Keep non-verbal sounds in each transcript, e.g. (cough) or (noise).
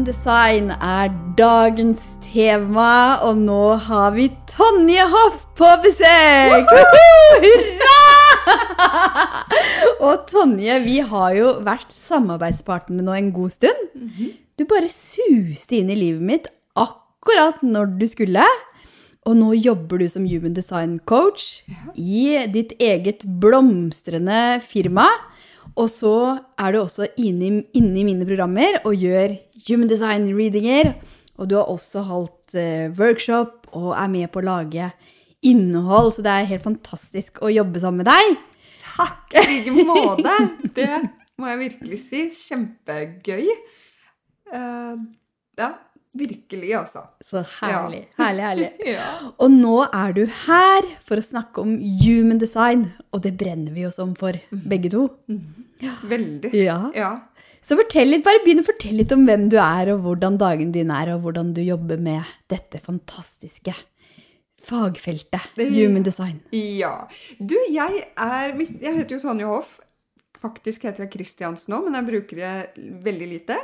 Human design er dagens tema, og nå har vi Tonje Hoff på besøk! Hurra! og Tonje, vi har jo vært samarbeidspartnere nå en god stund. Du bare suste inn i livet mitt akkurat når du skulle. Og nå jobber du som human design coach i ditt eget blomstrende firma. Og så er du også inne, inne i mine programmer og gjør human design-readinger. Og du har også holdt eh, workshop og er med på å lage innhold. Så det er helt fantastisk å jobbe sammen med deg. Takk i like måte. Det må jeg virkelig si. Kjempegøy. Uh, ja, virkelig, altså. Så herlig. Herlig, herlig. (laughs) Ja. Og nå er du her for å snakke om human design, og det brenner vi oss om for, begge to. Veldig. Ja. Ja. Så fortell litt, bare begynn å fortelle litt om hvem du er, og hvordan dagen din er, og hvordan du jobber med dette fantastiske fagfeltet, Det- human design. ja. Du, jeg er Jeg heter jo Tonje Hoff. Faktisk heter jeg Kristiansen nå, men jeg bruker det veldig lite.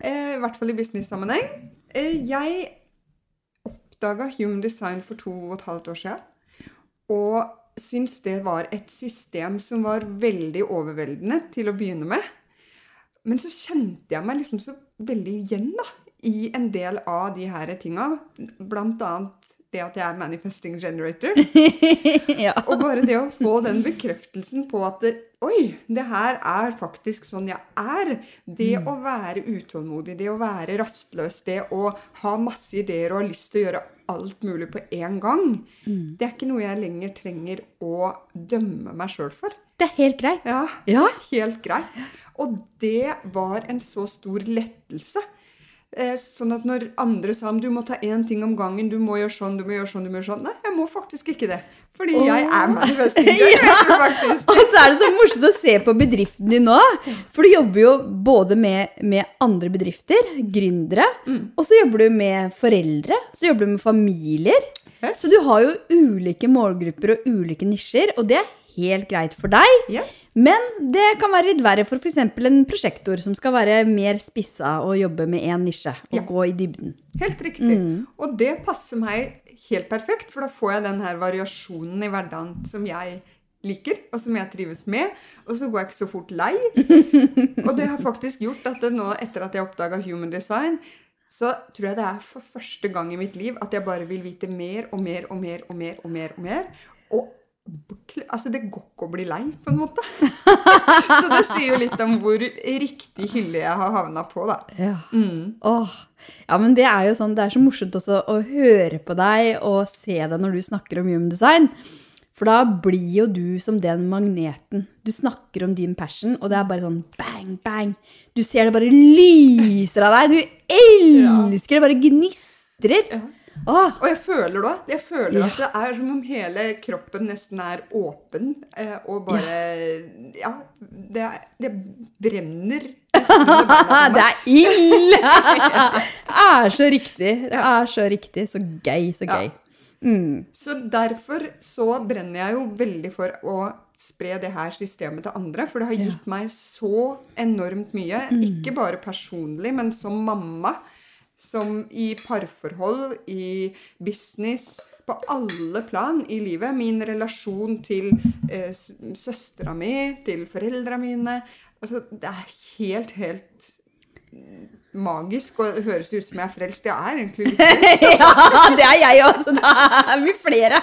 Eh, I hvert fall i business-sammenheng. Eh, jeg oppdaga Human Design for to og et halvt år siden. Og syns det var et system som var veldig overveldende til å begynne med. Men så kjente jeg meg liksom så veldig igjen da, i en del av de her tinga. Blant annet det at jeg er manifesting generator. (laughs) ja. Og bare det å få den bekreftelsen på at det, Oi, det her er faktisk sånn jeg er. Det å være utålmodig, det å være rastløs, det å ha masse ideer og ha lyst til å gjøre alt mulig på én gang, det er ikke noe jeg lenger trenger å dømme meg sjøl for. Det er helt greit. Ja, Ja. helt greit. Og det var en så stor lettelse. Eh, sånn at når andre sa om du må ta én ting om gangen, du må gjøre sånn, du må gjøre sånn, du må gjøre sånn Nei, jeg må faktisk ikke det. Fordi jeg er manifesting (laughs) Ja, Og så er det så morsomt å se på bedriften din nå. For du jobber jo både med, med andre bedrifter, gründere, Mm. og så jobber du med foreldre, så jobber du med familier. Yes. Så du har jo ulike målgrupper og ulike nisjer, og det er helt greit for deg. Yes. Men det kan være litt verre for f.eks. en prosjektor som skal være mer spissa og jobbe med én nisje og Ja. gå i dybden. Helt riktig. Og det passer meg helt perfekt, for da får jeg den her variasjonen i hverdagen som jeg liker, og som jeg trives med. Og så går jeg ikke så fort lei. (laughs) og det har faktisk gjort at det nå, etter at jeg oppdaga Human Design, så tror jeg det er for første gang i mitt liv at jeg bare vil vite mer og mer og mer og mer og mer. Og mer. Og kl- altså, det går ikke å bli lei, på en måte. (laughs) så det sier jo litt om hvor riktig hylle jeg har havna på, da. Ja. Mm. Åh. ja, men det er jo sånn, det er så morsomt også å høre på deg og se deg når du snakker om human design. For da blir jo du som den magneten. Du snakker om din passion, og det er bare sånn bang, bang. Du ser det bare lyser av deg. Du elsker det, bare gnistrer. Ja. Åh, Og jeg føler det òg. Jeg føler Ja. at det er som om hele kroppen nesten er åpen. Eh, og bare Ja, det, er, det brenner (laughs) det er ild! Det er så riktig. Det er så riktig. Så gøy, så Ja. gøy. Mm. Så derfor så brenner jeg jo veldig for å spre det her systemet til andre. For det har Ja. gitt meg så enormt mye. Ikke bare personlig, men som mamma. Som i parforhold, i business. På alle plan i livet. Min relasjon til eh, søstera mi, til foreldra mine. Altså, det er helt, helt magisk. Og det høres ut som jeg er frelst. Jeg er egentlig litt frelst. (laughs) Ja, det er jeg også. da er vi flere.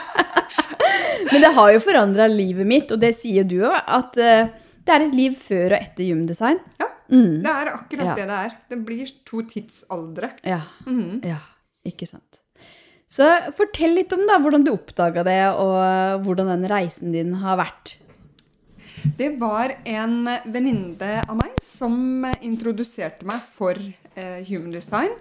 (laughs) Men det har jo forandra livet mitt, og det sier du òg, at eh, det er et liv før og etter human design. Ja, Mm. det er akkurat Ja. det det er. Det blir to tidsaldre. Ja. Mm. ja. Ikke sant. Så fortell litt om da, hvordan du oppdaga det, og hvordan den reisen din har vært. Det var en venninne av meg som introduserte meg for eh, human design.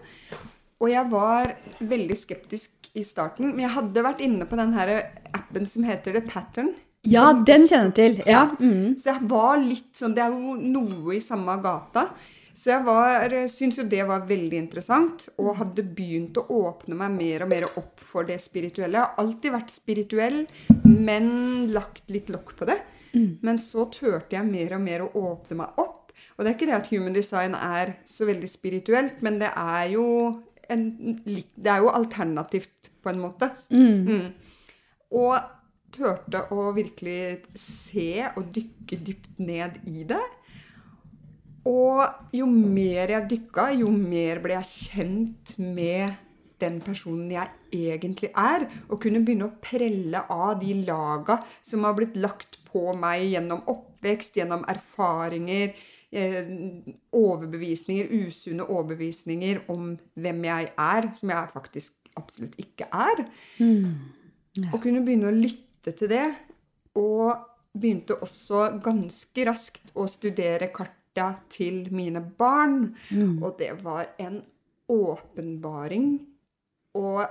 Og jeg var veldig skeptisk i starten, men jeg hadde vært inne på den appen som heter The Pattern. Ja, som den kjenner jeg til. Ja. Mm. Så jeg var litt sånn Det er jo noe i samme gata. Så jeg var, syntes jo det var veldig interessant, og hadde begynt å åpne meg mer og mer opp for det spirituelle. Jeg har alltid vært spirituell, men lagt litt lokk på det. Men så turte jeg mer og mer å åpne meg opp. Og det er ikke det at human design er så veldig spirituelt, men det er jo, en, det er jo alternativt på en måte. Mm. Og turte å virkelig se og dykke dypt ned i det. Og jo mer jeg dykka, jo mer ble jeg kjent med den personen jeg egentlig er. Og kunne begynne å prelle av de laga som har blitt lagt på meg gjennom oppvekst, gjennom erfaringer, eh, overbevisninger, usunne overbevisninger om hvem jeg er, som jeg faktisk absolutt ikke er. Og kunne begynne å lytte til det. Og begynte også ganske raskt å studere karta til mine barn. Og det var en åpenbaring. Og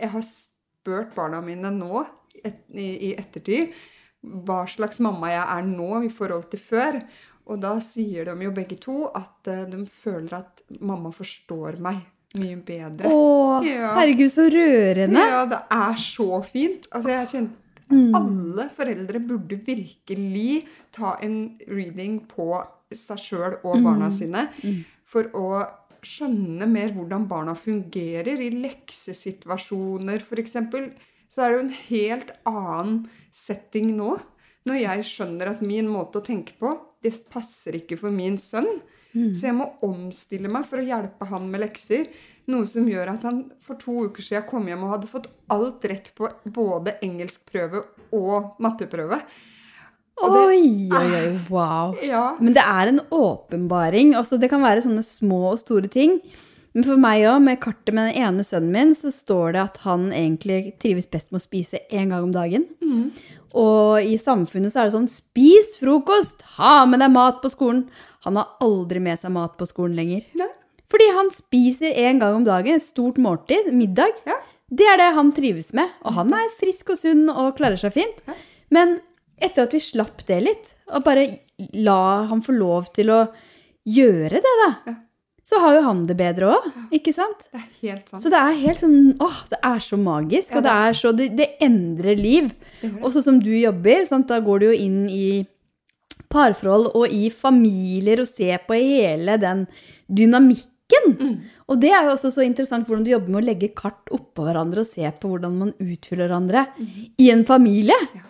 jeg har spurt barna mine nå et, i, i ettertid hva slags mamma jeg er nå i forhold til før. Og da sier de jo begge to at eh, de føler at mamma forstår meg mye bedre. Å, Ja. herregud, så rørende. Ja, det er så fint. Altså, jeg kjente Alle foreldre burde virkelig ta en reading på seg sjøl og barna sine for å skjønne mer hvordan barna fungerer i leksesituasjoner, f.eks. Så er det jo en helt annen setting nå. Når jeg skjønner at min måte å tenke på, det passer ikke for min sønn. Så jeg må omstille meg for å hjelpe han med lekser. Noe som gjør at han for to uker siden kom hjem og hadde fått alt rett på både engelskprøve og matteprøve. Og det- Oi, oi, oi, wow. (laughs) Ja. Men det er en åpenbaring. Altså, det kan være sånne små og store ting. Men for meg òg, med kartet med den ene sønnen min, så står det at han egentlig trives best med å spise én gang om dagen. Og i samfunnet så er det sånn spis frokost! Ha med deg mat på skolen! Han har aldri med seg mat på skolen lenger. Nei. Fordi han spiser en gang om dagen, et stort måltid, middag. Ja. Det er det han trives med. Og han er frisk og sunn og klarer seg fint. Ja. Men etter at vi slapp det litt, og bare la han få lov til å gjøre det, da, Ja. så har jo han det bedre òg, ikke sant? Det er helt sant. Så det er helt sånn Åh, det er så magisk, og det er så Det, det endrer liv. Og sånn som du jobber, sant, da går du jo inn i parforhold og i familier og ser på hele den dynamikken. Mm. Og det er jo også så interessant hvordan du jobber med å legge kart oppå hverandre og se på hvordan man utfyller hverandre i en familie. Mm. Ja.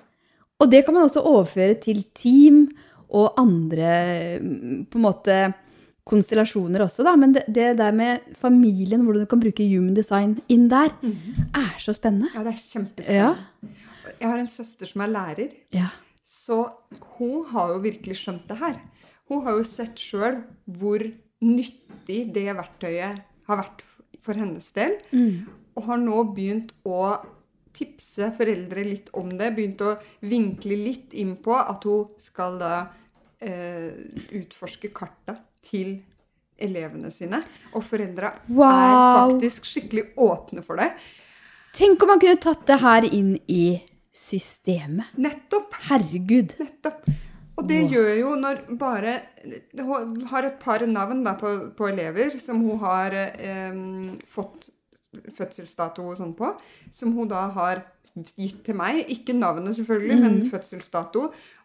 Og det kan man også overføre til team og andre mm, på en måte konstellasjoner også, da. Men det, det der med familien, hvordan du kan bruke human design inn der, er så spennende. Ja, det er kjempespennende. Ja. Jeg har en søster som er lærer, Ja. så hun har jo virkelig skjønt det her. Hun har jo sett sjøl hvor nyttig det verktøyet har vært for hennes del. Og har nå begynt å tipse foreldre litt om det. Begynt å vinkle litt inn på at hun skal da eh, utforske karta til elevene sine. Og foreldra er faktisk skikkelig åpne for det. Tenk om man kunne tatt det her inn i systemet. Nettopp. Herregud. Nettopp. Og det gjør jo når bare Hun har et par navn da, på, på elever som hun har eh, fått fødselsdato og sånn på, som hun da har gitt til meg. Ikke navnet, selvfølgelig, men fødselsdato.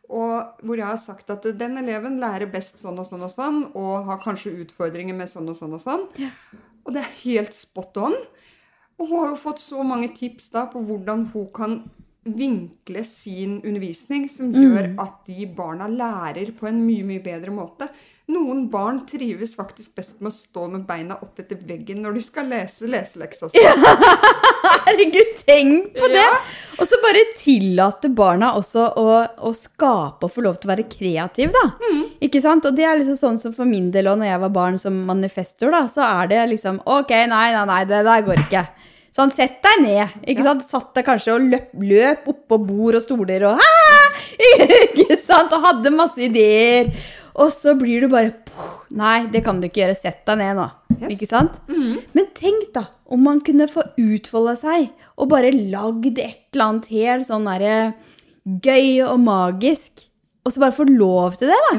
Og hvor jeg har sagt at den eleven lærer best sånn og sånn og sånn, og har kanskje utfordringer med sånn og sånn og sånn. Og det er helt spot on. Og hun har jo fått så mange tips da på hvordan hun kan vinkle sin undervisning som gjør at de barna lærer på en mye, mye bedre måte. Noen barn trives faktisk best med å stå med beina opp etter veggen når de skal lese leseleksa si. (laughs) Herregud, tenk på det! Ja. Og så bare tillate barna også å, å skape og få lov til å være kreativ, da. Mm. Ikke sant? Og det er liksom sånn som for min del òg, når jeg var barn som manifestor, da, så er det liksom Ok, nei, nei, nei, det der går ikke. Sånn, sett deg ned. ikke sant? Satt deg kanskje og løp, løp oppå bord og stoler og (laughs) Ikke sant? Og hadde masse ideer. Og så blir du bare «Puh, Nei, det kan du ikke gjøre. Sett deg ned nå. Yes. Ikke sant? Men tenk da, om man kunne få utfolde seg og bare lagd et eller annet helt sånn derre gøy og magisk. Og så bare få lov til det, da.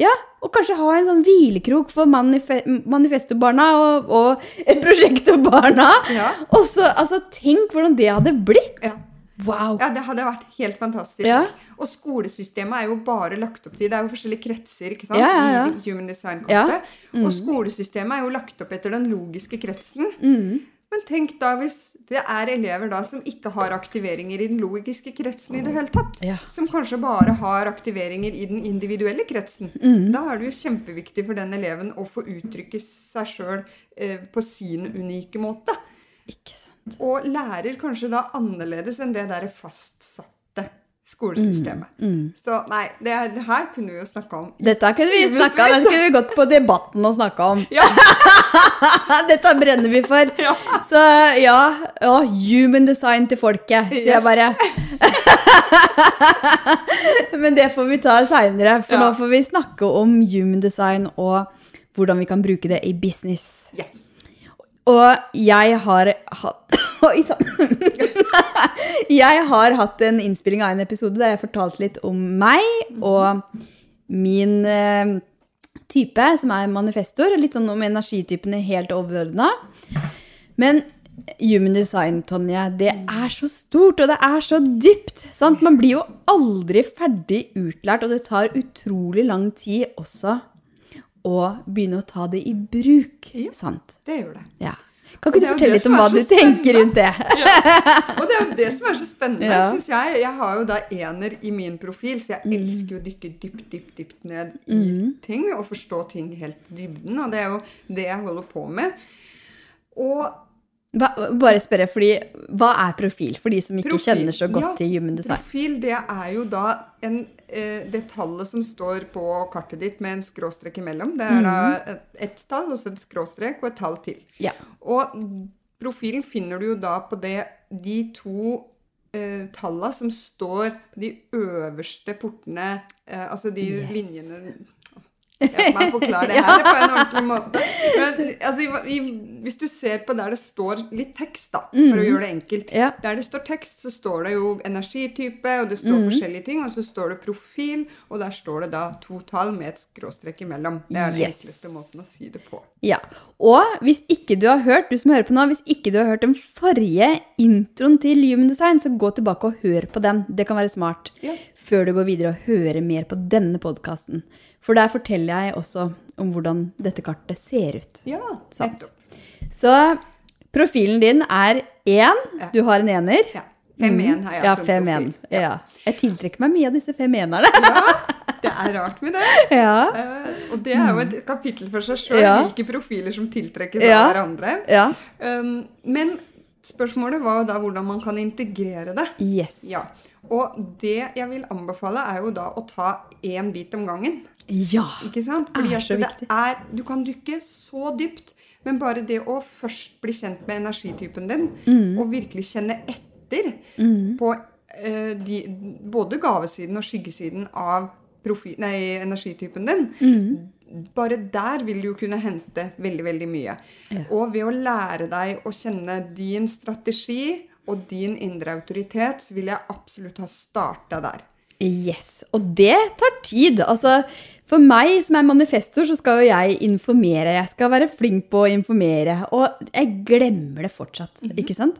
Ja, Og kanskje ha en sånn hvilekrok for manife manifestobarna og, og (laughs) prosjektobarna. Ja. Og så, altså, tenk hvordan det hadde blitt. Ja. Wow. Ja, det hadde vært helt fantastisk. Ja. Og skolesystemet er jo bare lagt opp til Det er jo forskjellige kretser ikke sant? Ja, ja, ja. i Human Design-kortet. Og skolesystemet er jo lagt opp etter den logiske kretsen. Men tenk da hvis det er elever da som ikke har aktiveringer i den logiske kretsen i det hele tatt. Ja. Som kanskje bare har aktiveringer i den individuelle kretsen. Da er det jo kjempeviktig for den eleven å få uttrykke seg sjøl eh, på sin unike måte. Ikke sant. Og lærer kanskje da annerledes enn det der fastsatte skolesystemet. Så nei, det, det her kunne vi jo snakka om. Dette kunne vi snakka Dette kunne vi gått på Debatten og snakka om. Ja. (laughs) Dette brenner vi for. Ja. Så ja, oh, human design til folket, sier jeg bare. (laughs) Men det får vi ta seinere, for Ja. nå får vi snakke om human design og hvordan vi kan bruke det i business. Yes. Og jeg har hatt Oi sann! (laughs) Jeg har hatt en innspilling av en episode der jeg fortalte litt om meg og min eh, type, som er manifestor. Litt sånn om energitypene helt overordna. Men human design, Tonje, det er så stort, og det er så dypt. Sant? Man blir jo aldri ferdig utlært, og det tar utrolig lang tid også å begynne å ta det i bruk. Ja. Sant? Det gjør det. Ja. Kan ikke du fortelle litt om hva du tenker rundt det? (laughs) Og det er jo det som er så spennende, Ja. synes jeg. Jeg har jo da ener i min profil, så jeg elsker jo å dykke dypt, dypt, dypt ned i ting og forstå ting helt dybden. Og det er jo det jeg holder på med. Og Hva, bare spørre, fordi, hva er profil, for de som ikke Profil, kjenner så godt ja, til human design? Profil, det er jo da en, eh, det tallet som står på kartet ditt med en skråstrek imellom. Det er da et, et tall og så et skråstrek og et tall til. Ja. Og profilen finner du jo da på det, de to eh, tallene som står på de øverste portene, eh, altså de Yes. linjene Hjelp meg forklare det (laughs) her på en ordentlig måte. Men, altså, i, hvis du ser på der det står litt tekst, da, for å gjøre det enkelt. Ja. Der det står tekst, så står det jo energitype, og det står mm. forskjellige ting. Og så står det profil, og der står det da to tall med et skråstrek imellom. Det er den Yes. enkleste måten å si det på. Ja. Og hvis ikke du har hørt, du som hører på nå, hvis ikke du har hørt den forrige introen til Human Design, så gå tilbake og hør på den. Det kan være smart. Ja. Før du går videre og hører mer på denne podkasten. For der forteller jeg også om hvordan dette kartet ser ut. Ja, Sant. Så profilen din er én. Du har en ener. Ja. Fem en har jeg. Ja, som fem profil. en. Ja. Jeg tiltrekker meg mye av disse fem enerne. Det er rart med det. (laughs) Ja. Uh, og det er jo et kapittel for seg sjøl, Ja. hvilke profiler som tiltrekkes Ja. av hverandre. ja. Um, men spørsmålet var jo da hvordan man kan integrere det. Yes. Ja. Og det jeg vil anbefale, er jo da å ta én bit om gangen. Ja. Ikke sant? Fordi Er så det viktig. er Du kan dykke så dypt, men bare det å først bli kjent med energitypen din, Mm. og virkelig kjenne etter på uh, de, både gavesiden og skyggesiden av profi, nei, energitypen din, Mm. bare der vil du jo kunne hente veldig, veldig mye. Ja. Og ved å lære deg å kjenne din strategi og din indre autoritet, så vil jeg absolutt ha starta der. Yes. Og det tar tid. Altså, for meg som er manifestor, så skal jo jeg informere. Jeg skal være flink på å informere. Og jeg glemmer det fortsatt, ikke sant?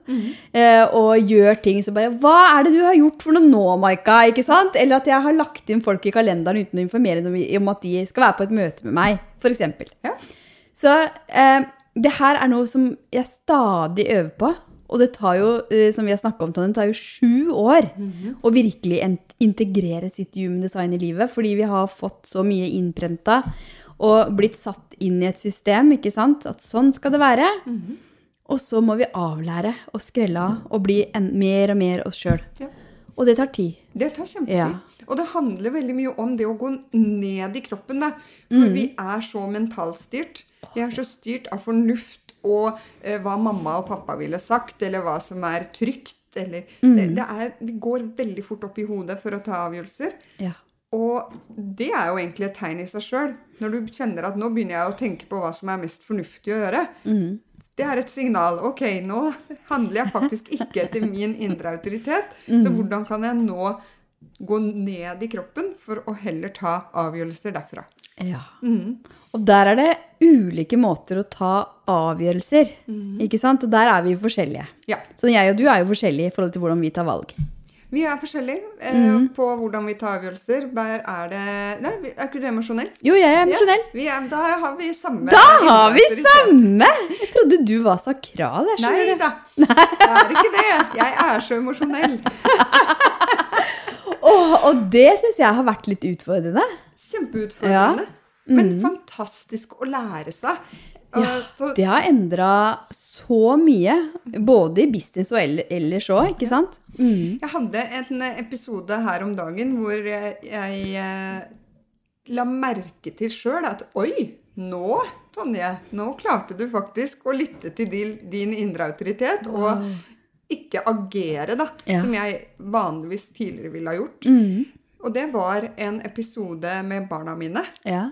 Eh, og gjør ting som bare Hva er det du har gjort for noe nå, Maika? Ikke sant? Eller at jeg har lagt inn folk i kalenderen uten å informere dem om at de skal være på et møte med meg, f.eks. Ja. Så eh, det her er noe som jeg stadig øver på. Og det tar jo, eh, som vi har snakket om, det tar jo sju år å virkelig integrere sitt human design i livet. Fordi vi har fått så mye innprenta og blitt satt inn i et system, ikke sant? At sånn skal det være. Og så må vi avlære og skrelle av og bli en, mer og mer oss sjøl. Ja. Og det tar tid. Det tar kjempetid. Ja. Og det handler veldig mye om det å gå ned i kroppen. Da. For vi er så mentalstyrt. Vi er så styrt av fornuft og eh, hva mamma og pappa ville sagt, eller hva som er trygt. Eller, det, det, er, det går veldig fort opp i hodet for å ta avgjørelser. Ja. Og det er jo egentlig et tegn i seg sjøl. Når du kjenner at nå begynner jeg å tenke på hva som er mest fornuftig å gjøre. Det er et signal. Ok, nå handler jeg faktisk ikke etter min indre autoritet. Så hvordan kan jeg nå gå ned i kroppen for å heller ta avgjørelser derfra? Ja. Og der er det ulike måter å ta avgjørelser. Ikke sant? Og der er vi forskjellige. Ja. Så jeg og du er jo forskjellige i forhold til hvordan vi tar valg. Vi er forskjellige eh, på hvordan vi tar avgjørelser. Der er det Nei, er ikke du emosjonell? Jo, jeg er emosjonell. Ja, vi er, da har vi samme Da har vi samme! Jeg trodde du var sakral. Jeg Nei det. da. Jeg er ikke det. Jeg er så emosjonell. (laughs) Åh, og det syns jeg har vært litt utfordrende. Kjempeutfordrende. Men fantastisk å lære seg. Ja, så, Det har endra så mye, både i business og ellers òg, ikke sant? Mm. jeg hadde en episode her om dagen hvor jeg, jeg eh, la merke til sjøl at oi, nå, Tonje, nå klarte du faktisk å lytte til din, din indre autoritet. Og ikke agere, da, Ja. som jeg vanligvis tidligere ville ha gjort. Mm. Og det var en episode med barna mine. Ja.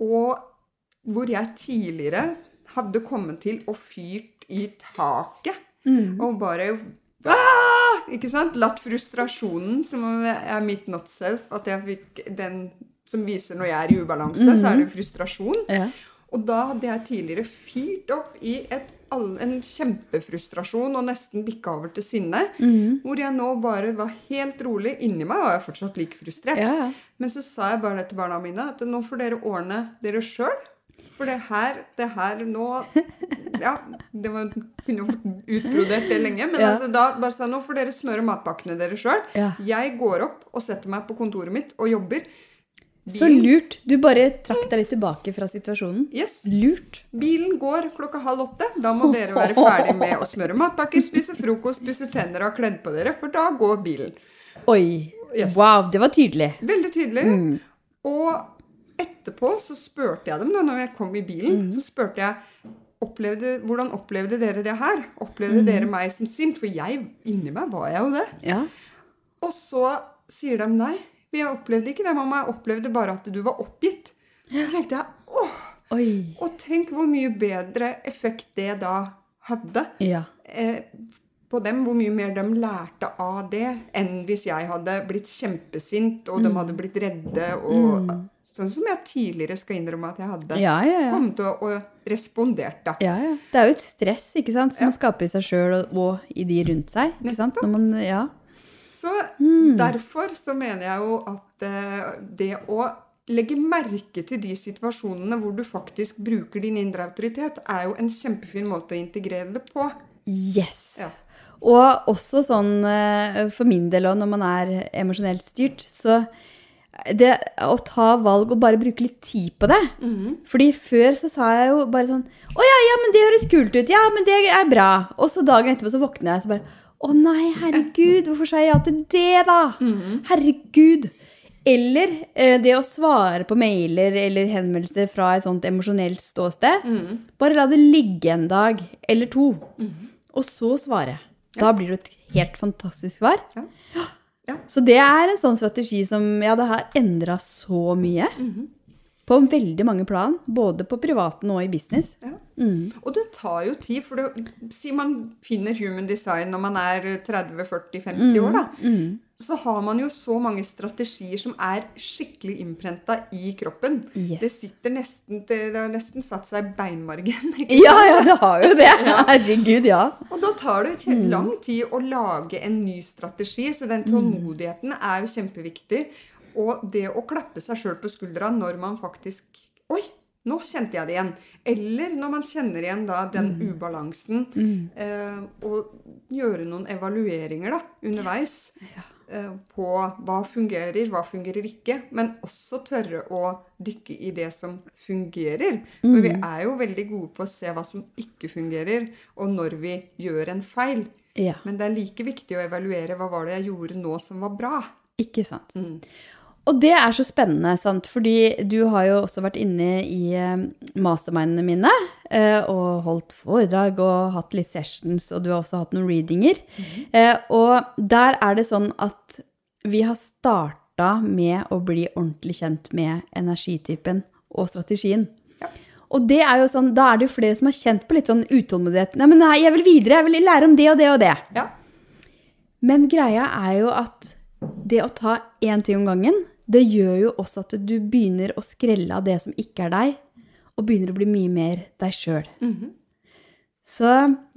Og hvor jeg tidligere hadde kommet til og fyrt i taket. Og bare! Ikke sant? Latt frustrasjonen, som er mitt not self, at jeg fikk den som viser når jeg er i ubalanse, så er det frustrasjon. Ja. Og da hadde jeg tidligere fyrt opp i et, en kjempefrustrasjon og nesten bikka over til sinne. Hvor jeg nå bare var helt rolig. Inni meg var jeg fortsatt like frustrert. Ja. Men så sa jeg bare det til barna mine, at nå får dere ordne dere sjøl. For det her, det her nå (laughs) Ja, det var, kunne jo utbrodert det lenge. Men Ja. altså, da bare sa jeg, nå får dere smøre matpakkene dere sjøl. Ja. Jeg går opp og setter meg på kontoret mitt og jobber. Så lurt. Du bare trakk deg litt tilbake fra situasjonen. Yes. Lurt. Bilen går klokka halv åtte. Da må dere være ferdig med å smøre matpakker, spise frokost, pusse tenner og ha kledd på dere, for da går bilen. Oi. Yes. Wow, det var tydelig. Veldig tydelig. Og etterpå så spurte jeg dem, da når jeg kom i bilen, så spurte jeg opplevde, hvordan opplevde dere det her? Opplevde dere meg som sint? For jeg, inni meg var jeg jo det. Ja. Og så sier de nei, vi opplevde ikke det, mamma. Jeg opplevde bare at du var oppgitt. Så tenkte jeg åh, Oi. og tenk hvor mye bedre effekt det da hadde Ja. eh, på dem. Hvor mye mer de lærte av det enn hvis jeg hadde blitt kjempesint og de Mm. hadde blitt redde. og Sånn som jeg tidligere skal innrømme at jeg hadde Ja, ja, ja. kommet til å, og respondert. da. Ja, ja. Det er jo et stress ikke sant? som man skaper i seg sjøl og, og i de rundt seg. ikke sant? Når man, ja. Så Mm. derfor så mener jeg jo at eh, det å legge merke til de situasjonene hvor du faktisk bruker din indre autoritet, er jo en kjempefin måte å integrere det på. Yes. Ja. Og også sånn eh, for min del òg, når man er emosjonelt styrt, så det å ta valg og bare bruke litt tid på det. Fordi før så sa jeg jo bare sånn Å ja, ja, men det høres kult ut. Ja, men det er bra. Og så dagen etterpå så våkner jeg så bare Å nei, herregud, hvorfor sa jeg ja til det, da? Herregud. Eller eh, det å svare på mailer eller henvendelser fra et sånt emosjonelt ståsted. Bare la det ligge en dag eller to, og så svare. Da blir det et helt fantastisk svar. Ja. Ja. Så det er en sånn strategi som ja, det har endra så mye. På veldig mange plan. Både på privaten og i business. Ja. Og det tar jo tid, for det, si man finner human design når man er 30-40-50 år, da. Så har man jo så mange strategier som er skikkelig innprenta i kroppen. Yes. Det sitter nesten til, det har nesten satt seg i beinmargen. ikke Ja, ja, det har jo det. (laughs) Herregud, ja. Og da tar det kje- lang tid å lage en ny strategi, så den tålmodigheten er jo kjempeviktig. Og det å klappe seg sjøl på skuldra når man faktisk Oi, nå kjente jeg det igjen. Eller når man kjenner igjen da den ubalansen. Eh, og gjøre noen evalueringer da, underveis. eh, På hva fungerer, hva fungerer ikke. Men også tørre å dykke i det som fungerer. For vi er jo veldig gode på å se hva som ikke fungerer, og når vi gjør en feil. ja. Men det er like viktig å evaluere hva var det jeg gjorde nå som var bra. Ikke sant. Og det er så spennende, sant? fordi du har jo også vært inne i eh, mastermindene mine eh, og holdt foredrag og hatt litt sessions, og du har også hatt noen readinger. Eh, Og der er det sånn at vi har starta med å bli ordentlig kjent med energitypen og strategien. Og det er jo sånn, da er det jo flere som har kjent på litt sånn utålmodighet. Nei, men nei, jeg vil videre, jeg vil lære om det og det og det. Ja. Men greia er jo at det å ta én ting om gangen, det gjør jo også at du begynner å skrelle av det som ikke er deg, og begynner å bli mye mer deg sjøl. Så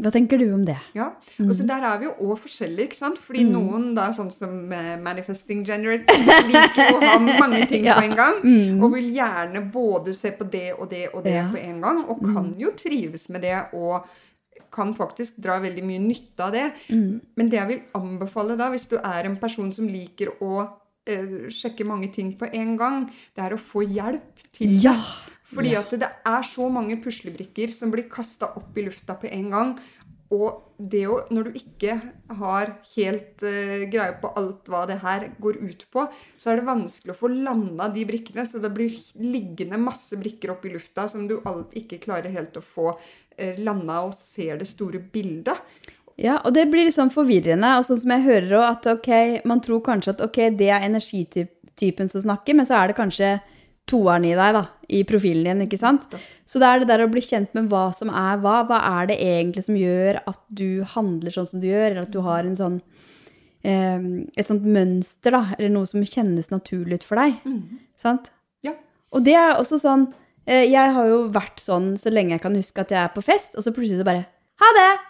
hva tenker du om det? Ja, og så Der er vi jo òg forskjellige. ikke sant? Fordi noen, da, sånn som eh, manifesting generators, liker jo å ha mange ting (laughs) Ja. på en gang. Og vil gjerne både se på det og det og det Ja. på en gang. Og kan jo trives med det og kan faktisk dra veldig mye nytte av det. Men det jeg vil anbefale da, hvis du er en person som liker å sjekke mange ting på en gang, det er å få hjelp til. Ja! Fordi at det er så mange puslebrikker som blir kasta opp i lufta på en gang. Og det å, når du ikke har helt uh, greie på alt hva det her går ut på, så er det vanskelig å få landa de brikkene. Så det blir liggende masse brikker opp i lufta som du alt ikke klarer helt å få uh, landa og ser det store bildet. Ja, og det blir litt sånn forvirrende. Og sånn som jeg hører òg, at ok, man tror kanskje at ok, det er energitypen som snakker, men så er det kanskje toeren i deg, da, i profilen din, ikke sant? Så det er det der å bli kjent med hva som er hva. Hva er det egentlig som gjør at du handler sånn som du gjør, eller at du har en sånn eh, et sånt mønster, da, eller noe som kjennes naturlig ut for deg. Sant? Ja. Og det er også sånn eh, Jeg har jo vært sånn så lenge jeg kan huske at jeg er på fest, og så plutselig så bare Ha det!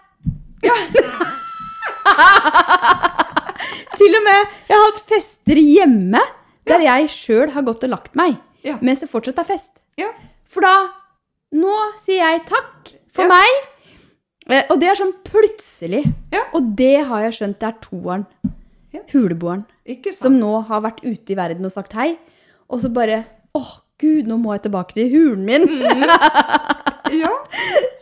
(laughs) Til og med jeg har hatt fester hjemme der jeg sjøl har gått og lagt meg Ja. mens det fortsatt er fest. Ja. For da Nå sier jeg takk for Ja. meg. Eh, Og det er sånn plutselig. Ja. Og det har jeg skjønt det er toeren. Ja. Huleboeren. Som nå har vært ute i verden og sagt hei. Og så bare Å, gud, nå må jeg tilbake til hulen min. (laughs) Ja.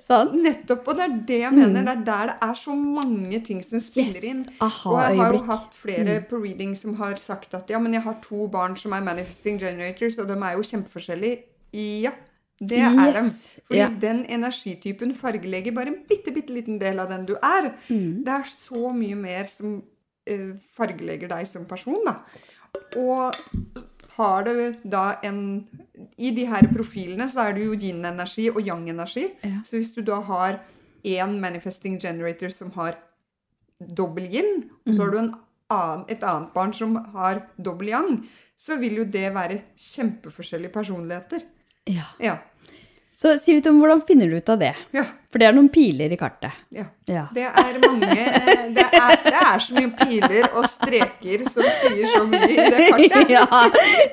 Sant? Nettopp. Og det er det jeg mener. Det er der det er så mange ting som spiller Yes. inn. Og jeg har jo hatt flere på reading som har sagt at ja, men jeg har to barn som er manifesting generators, og de er jo kjempeforskjellige. Ja, det er Yes. dem. Fordi Ja. den energitypen fargelegger bare en bitte, bitte liten del av den du er. Mm. Det er så mye mer som eh, fargelegger deg som person, da. Og har du da en I de her profilene så er det jo yin-energi og yang-energi. Ja. Så hvis du da har én manifesting generator som har dobbel yin, og så har du en annen, et annet barn som har dobbel yang, så vil jo det være kjempeforskjellige personligheter. Ja. Ja. Så si litt om hvordan finner du ut av det. Ja. For det er noen piler i kartet. ja. Ja. Det er mange det er, det er så mye piler og streker som sier så mye i det kartet. (laughs) ja,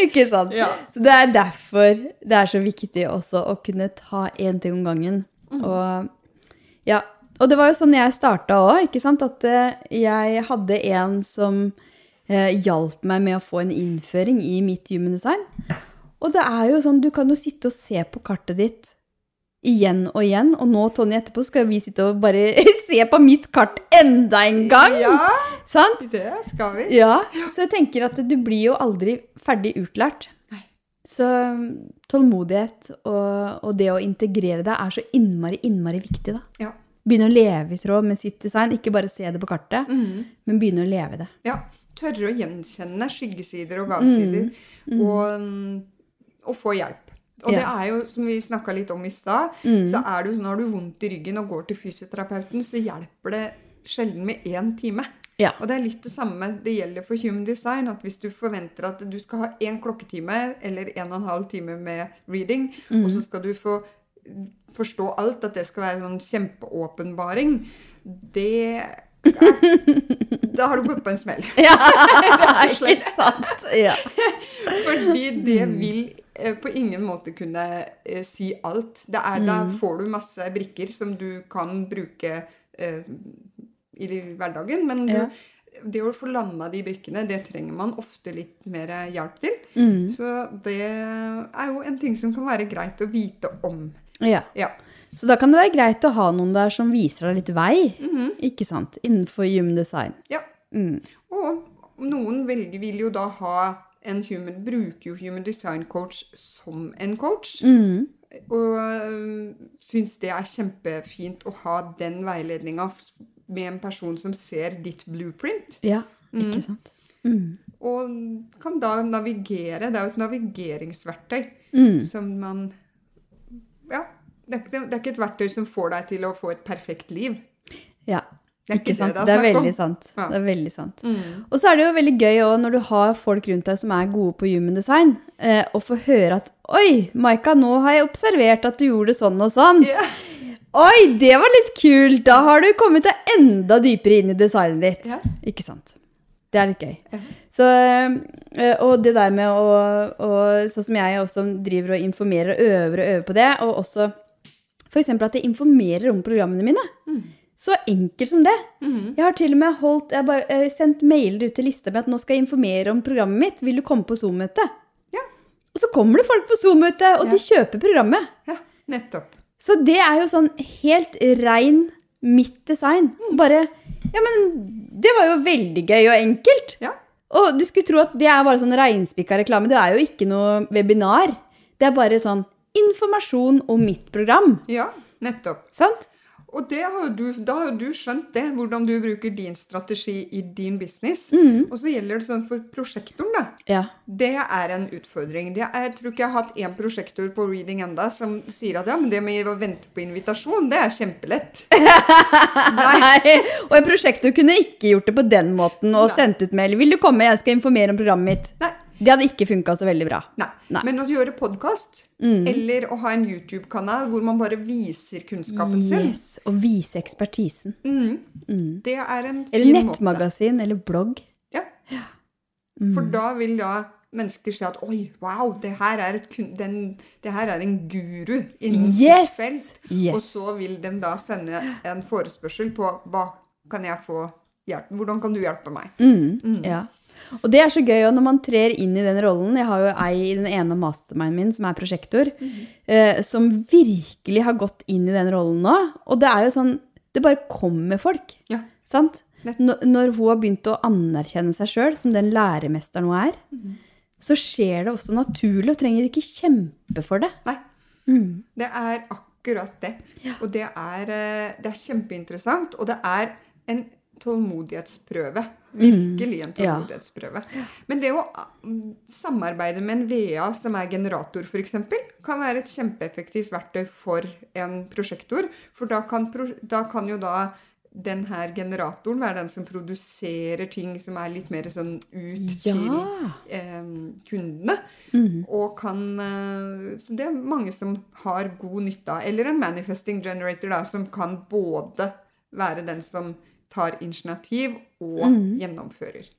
ikke sant? Ja. Så det er derfor det er så viktig også å kunne ta én ting om gangen. Og, ja. og det var jo sånn jeg starta òg, ikke sant? At eh, jeg hadde en som eh, hjalp meg med å få en innføring i mitt human design. Og det er jo sånn, du kan jo sitte og se på kartet ditt igjen og igjen. Og nå, Tonje, etterpå skal vi sitte og bare (laughs) se på mitt kart enda en gang. Ja, Sant? det skal vi. Ja, så jeg tenker at du blir jo aldri ferdig utlært. Så um, tålmodighet og, og det å integrere deg er så innmari, innmari viktig, da. Ja. Begynne å leve i tråd med sitt design, ikke bare se det på kartet, men begynne å leve det. ja. Tørre å gjenkjenne skyggesider og gavsider, Mm. mm, og få hjelp. Og det er jo, som vi snakka litt om i stad, så er det jo sånn har du vondt i ryggen og går til fysioterapeuten, så hjelper det sjelden med én time. Ja. Og det er litt det samme det gjelder for human design. At hvis du forventer at du skal ha én klokketime eller en og en halv time med reading, og så skal du få forstå alt, at det skal være sånn kjempeåpenbaring, det ja. Da har du gått på en smell. Ja, (laughs) ikke sant? Ja. (laughs) Fordi det vil eh, på ingen måte kunne eh, si alt. Det er, Da får du masse brikker som du kan bruke eh, i hverdagen, men du, Ja. det å få landa de brikkene, det trenger man ofte litt mer hjelp til. Mm. Så det er jo en ting som kan være greit å vite om. ja. Ja. Så da kan det være greit å ha noen der som viser deg litt vei, ikke sant? Innenfor human design. ja. Mm. Og noen velger, vil jo da ha en human, bruker jo human design coach som en coach. Mm. Og øh, syns det er kjempefint å ha den veiledninga med en person som ser ditt blueprint. Ja, ikke sant? Mm. Og kan da navigere. Det er jo et navigeringsverktøy Mm. som man Ja. Det er, ikke, det er ikke et verktøy som får deg til å få et perfekt liv. Ja, Det er ikke ikke sant? det det Det er er om. veldig sant. Ja. Det er veldig sant. Mm. Og så er det jo veldig gøy også når du har folk rundt deg som er gode på human design, eh, og få høre at Oi, Maika, nå har jeg observert at du gjorde det sånn og sånn. Yeah. Oi, det var litt kult! Da har du kommet deg enda dypere inn i designet ditt. Yeah. Ikke sant? Det er litt gøy. Så, øh, og det der med å, å Sånn som jeg også driver og informerer og øver og øver på det, og også f.eks. at jeg informerer om programmene mine. Så enkelt som det. Jeg har til og med holdt, jeg bare, jeg sendt mailer ut til lista med at nå skal jeg informere om programmet mitt. Vil du komme på Zoom-møte? Ja. Og så kommer det folk på Zoom-møte, og Ja. de kjøper programmet. ja, nettopp. Så det er jo sånn helt rein mitt design. Bare Ja, men det var jo veldig gøy og enkelt. Ja. Og du skulle tro at det er bare sånn reinspikka reklame. Det er jo ikke noe webinar. Det er bare sånn informasjon om mitt program. ja, nettopp. Sant? Og det har du, da har jo du skjønt det, hvordan du bruker din strategi i din business. Mm. Og så gjelder det sånn for prosjektoren, da. Ja. Det er en utfordring. Er, jeg tror ikke jeg har hatt én prosjektor på Reading enda som sier at ja, men det med å vente på invitasjon, det er kjempelett. Nei. (laughs) Nei. Og en prosjektor kunne ikke gjort det på den måten og Nei. sendt ut mail. 'Vil du komme, jeg skal informere om programmet mitt'. Nei. Det hadde ikke funka så veldig bra. Nei. Nei. Mm. Men å gjøre podkast, eller å ha en YouTube-kanal hvor man bare viser kunnskapen sin, Yes. Og vise ekspertisen. det er en fin Eller måte. nettmagasin eller blogg. Ja. Mm. For da vil da mennesker si at oi, wow, det her er, et, den, det her er en guru innen Yes! sitt felt. Yes. Og så vil de da sende en forespørsel på hva kan jeg få hjelp Hvordan kan du hjelpe meg? Mm, Ja. Og det er så gøy når man trer inn i den rollen. Jeg har jo ei i den ene masterminden min som er prosjektor, eh, som virkelig har gått inn i den rollen nå. Og det er jo sånn Det bare kommer folk. Ja. Sant? Når, når hun har begynt å anerkjenne seg sjøl som den læremesteren hun er, så skjer det også naturlig og trenger ikke kjempe for det. Nei. Mm. Det er akkurat det. Og det er, eh, det er kjempeinteressant. Og det er en tålmodighetsprøve. Virkelig en Mm. Ja. tålmodighetsprøve. Men det å mm, samarbeide med en VA som er generator, f.eks., kan være et kjempeeffektivt verktøy for en prosjektor. For da kan, da kan jo da den her generatoren være den som produserer ting som er litt mer sånn ut til eh, kundene. Og kan eh, Så det er mange som har god nytte av. Eller en manifesting generator, da, som kan både være den som tar initiativ og gjennomfører.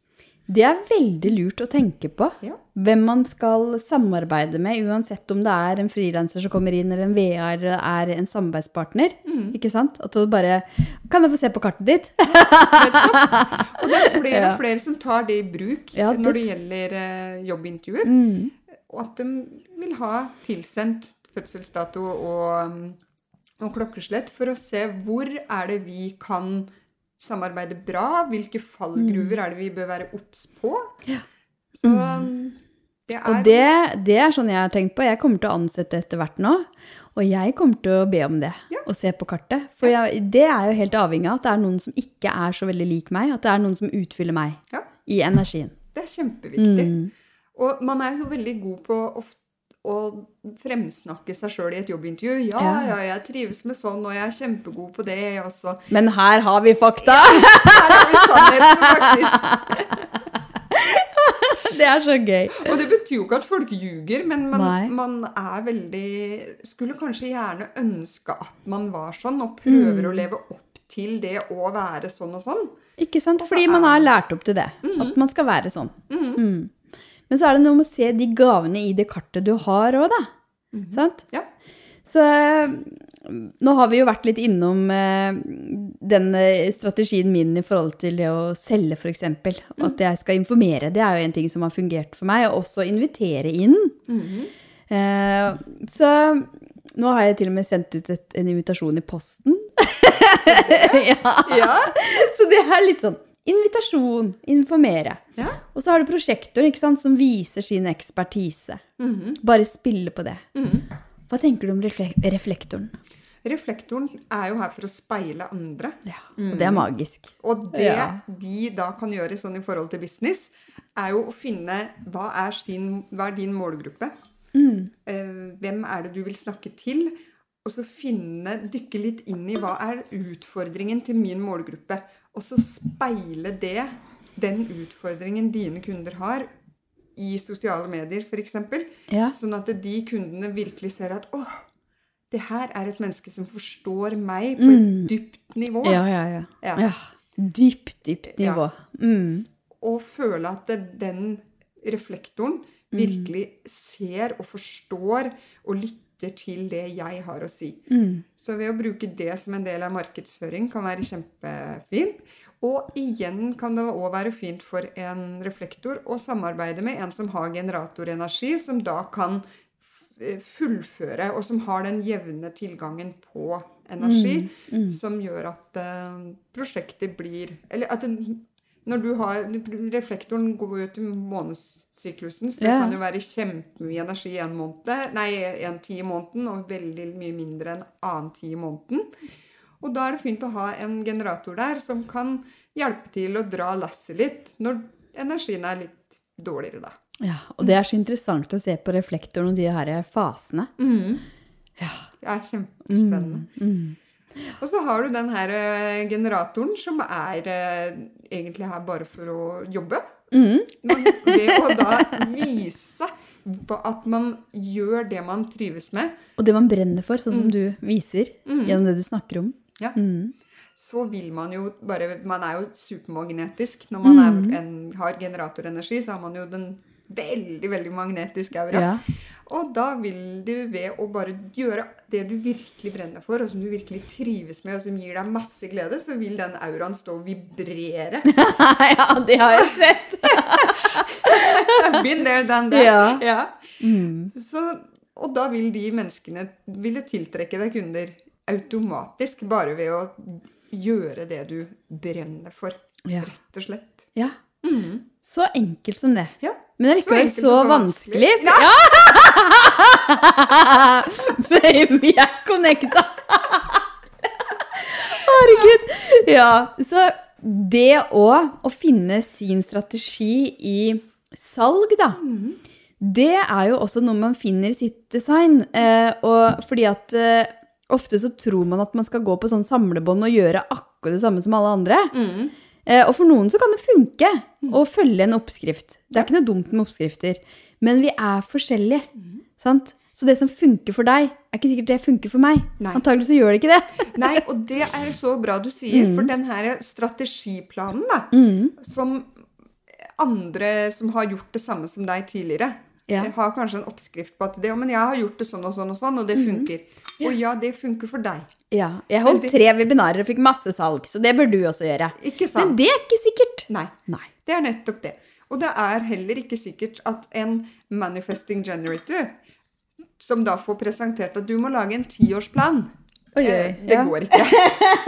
Det er veldig lurt å tenke på. Ja. Hvem man skal samarbeide med, uansett om det er en frilanser som kommer inn, eller en VA, eller er en samarbeidspartner. Ikke sant? At du bare Kan jeg få se på kartet ditt? Og det er flere (laughs) og flere som tar det i bruk Ja, når det gjelder eh, jobbintervjuer. Mm. Og at de vil ha tilsendt fødselsdato og, um, og klokkeslett for å se hvor er det vi kan samarbeide bra, hvilke fallgruver er det vi bør være obs på. Så um, det er Og det, det er sånn jeg har tenkt på. Jeg kommer til å ansette etter hvert nå. Og jeg kommer til å be om det, Ja. og se på kartet. For jeg, det er jo helt avhengig av at det er noen som ikke er så veldig lik meg. At det er noen som utfyller meg Ja, i energien. det er kjempeviktig. Mm. Og man er jo veldig god på f- å fremsnakke seg sjøl i et jobbintervju. Ja, Ja. ja, jeg trives med sånn, og jeg er kjempegod på det. jeg også. Men her har vi fakta! Her har vi sannheten, faktisk. (laughs) Det er så gøy. Og det betyr jo ikke at folk ljuger, men man, man er veldig Skulle kanskje gjerne ønske at man var sånn, og prøver Mm. å leve opp til det å være sånn og sånn. Ikke sant? Fordi man har lært opp til det. At man skal være sånn. Mm. Men så er det noe med å se de gavene i det kartet du har òg, da. Sant? Ja. Så eh, nå har vi jo vært litt innom eh, den eh, strategien min i forhold til det å selge, f.eks. Og at jeg skal informere. Det er jo en ting som har fungert for meg. Og også invitere inn. Eh, så nå har jeg til og med sendt ut et, en invitasjon i posten. (laughs) ja. Ja. Så det er litt sånn invitasjon, informere. Ja. Og så har du prosjektoren som viser sin ekspertise. Bare spille på det. Hva tenker du om reflektoren? Reflektoren er jo her for å speile andre. Ja, og det er magisk. Og det Ja. de da kan gjøre sånn i forhold til business, er jo å finne hva er, sin, hva er din målgruppe? Eh, hvem er det du vil snakke til? Og så finne, dykke litt inn i hva er utfordringen til min målgruppe. Og så speile det, den utfordringen dine kunder har, i sosiale medier f.eks. Ja. Sånn at de kundene virkelig ser at åh, det her er et menneske som forstår meg på et dypt nivå. Ja, ja, ja. Ja. ja. Dypt, dypt nivå. Mm. Og føle at den reflektoren virkelig ser og forstår og lytter til det jeg har å si. Så ved å bruke det som en del av markedsføring kan være kjempefint. Og igjen kan det òg være fint for en reflektor å samarbeide med en som har generatorenergi, som da kan eh, fullføre, og som har den jevne tilgangen på energi, som gjør at uh, prosjektet blir Eller at det, når du har Reflektoren går jo til månedssyklusen, så det yeah. kan jo være kjempemye energi en måned, nei, en tid i måneden, og veldig mye mindre en annen tid i måneden. Og da er det fint å ha en generator der som kan hjelpe til å dra lasset litt når energien er litt dårligere, da. Ja, og det er så interessant å se på reflektoren og de her fasene. Ja. Det er kjempespennende. Og så har du den her eh, generatoren som er eh, egentlig her bare for å jobbe. Men ved å da vise at man gjør det man trives med, Og det man brenner for, sånn som du viser gjennom det du snakker om. ja, så vil man jo bare Man er jo supermagnetisk. Når man er en, har generatorenergi, så har man jo den veldig, veldig magnetiske aura. Ja. Og da vil du ved å bare gjøre det du virkelig brenner for, og som du virkelig trives med, og som gir deg masse glede, så vil den auraen stå og vibrere. (laughs) ja, det har jeg sett! Been there, done that. Ja. Ja. Så, og da vil de menneskene ville tiltrekke deg kunder automatisk, bare ved å gjøre det du brenner for. Ja. Rett og slett. Ja. Så enkelt som det. Ja. Men det allikevel så, så vanskelig. vanskelig. Ja! For vi er connecta. (laughs) Herregud. Ja, så det å, å finne sin strategi i salg, da, det er jo også noe man finner i sitt design. Eh, og fordi at eh, ofte så tror man at man skal gå på sånn samlebånd og gjøre akkurat det samme som alle andre. Eh, og for noen så kan det funke å følge en oppskrift. Det er ikke noe dumt med oppskrifter. Men vi er forskjellige. Sant? Så det som funker for deg, er ikke sikkert det funker for meg. Nei. Antagelig så gjør det ikke det. (laughs) Nei, og det er så bra du sier, for den her strategiplanen, da, som andre som har gjort det samme som deg tidligere, Ja. har kanskje en oppskrift på at det, men jeg har gjort det sånn og sånn og sånn, og det funker. Og ja, det funker for deg. Ja, jeg holdt tre webinarer og fikk masse salg, så det bør du også gjøre. Ikke sant? Men det er ikke sikkert. Nei. Nei. Det er nettopp det. Og det er heller ikke sikkert at en manifesting generator, som da får presentert at du må lage en tiårsplan Oi, oi, eh, Det ja. går ikke.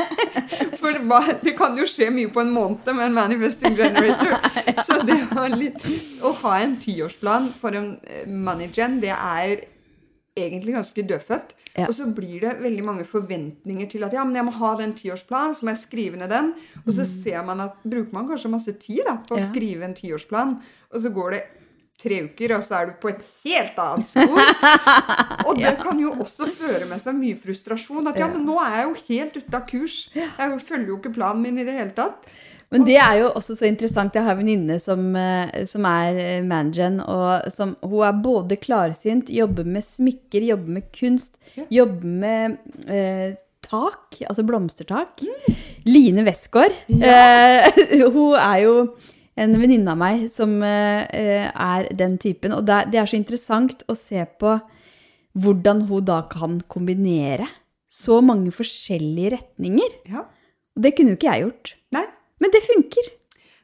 (laughs) For det kan jo skje mye på en måned med en manifesting generator. (laughs) Så det var litt, å ha en tiårsplan for en eh, moneygen, det er egentlig ganske dødfødt. Ja. Og så blir det veldig mange forventninger til at ja, men jeg må ha den tiårsplanen, så må jeg skrive ned den. Og så ser man at bruker man kanskje masse tid da, på å Mm. Ja. skrive en tiårsplan, og så går det tre uker, og så er du på et helt annet spor. Og det (laughs) kan jo også føre med seg mye frustrasjon. At ja, Ja. men nå er jeg jo helt ute av kurs. Jeg følger jo ikke planen min i det hele tatt. Men det er jo også så interessant. Jeg har en venninne som, eh, som er eh, manageren, og som, hun er både klarsynt, jobber med smykker, jobber med kunst, Ja. jobber med eh, tak, altså blomstertak. Line Westgård. Eh, (laughs) hun er jo en venninne av meg som eh, er den typen, og det er, det er så interessant å se på hvordan hun da kan kombinere så mange forskjellige retninger. Ja, Og det kunne jo ikke jeg gjort. nei, Men det funker.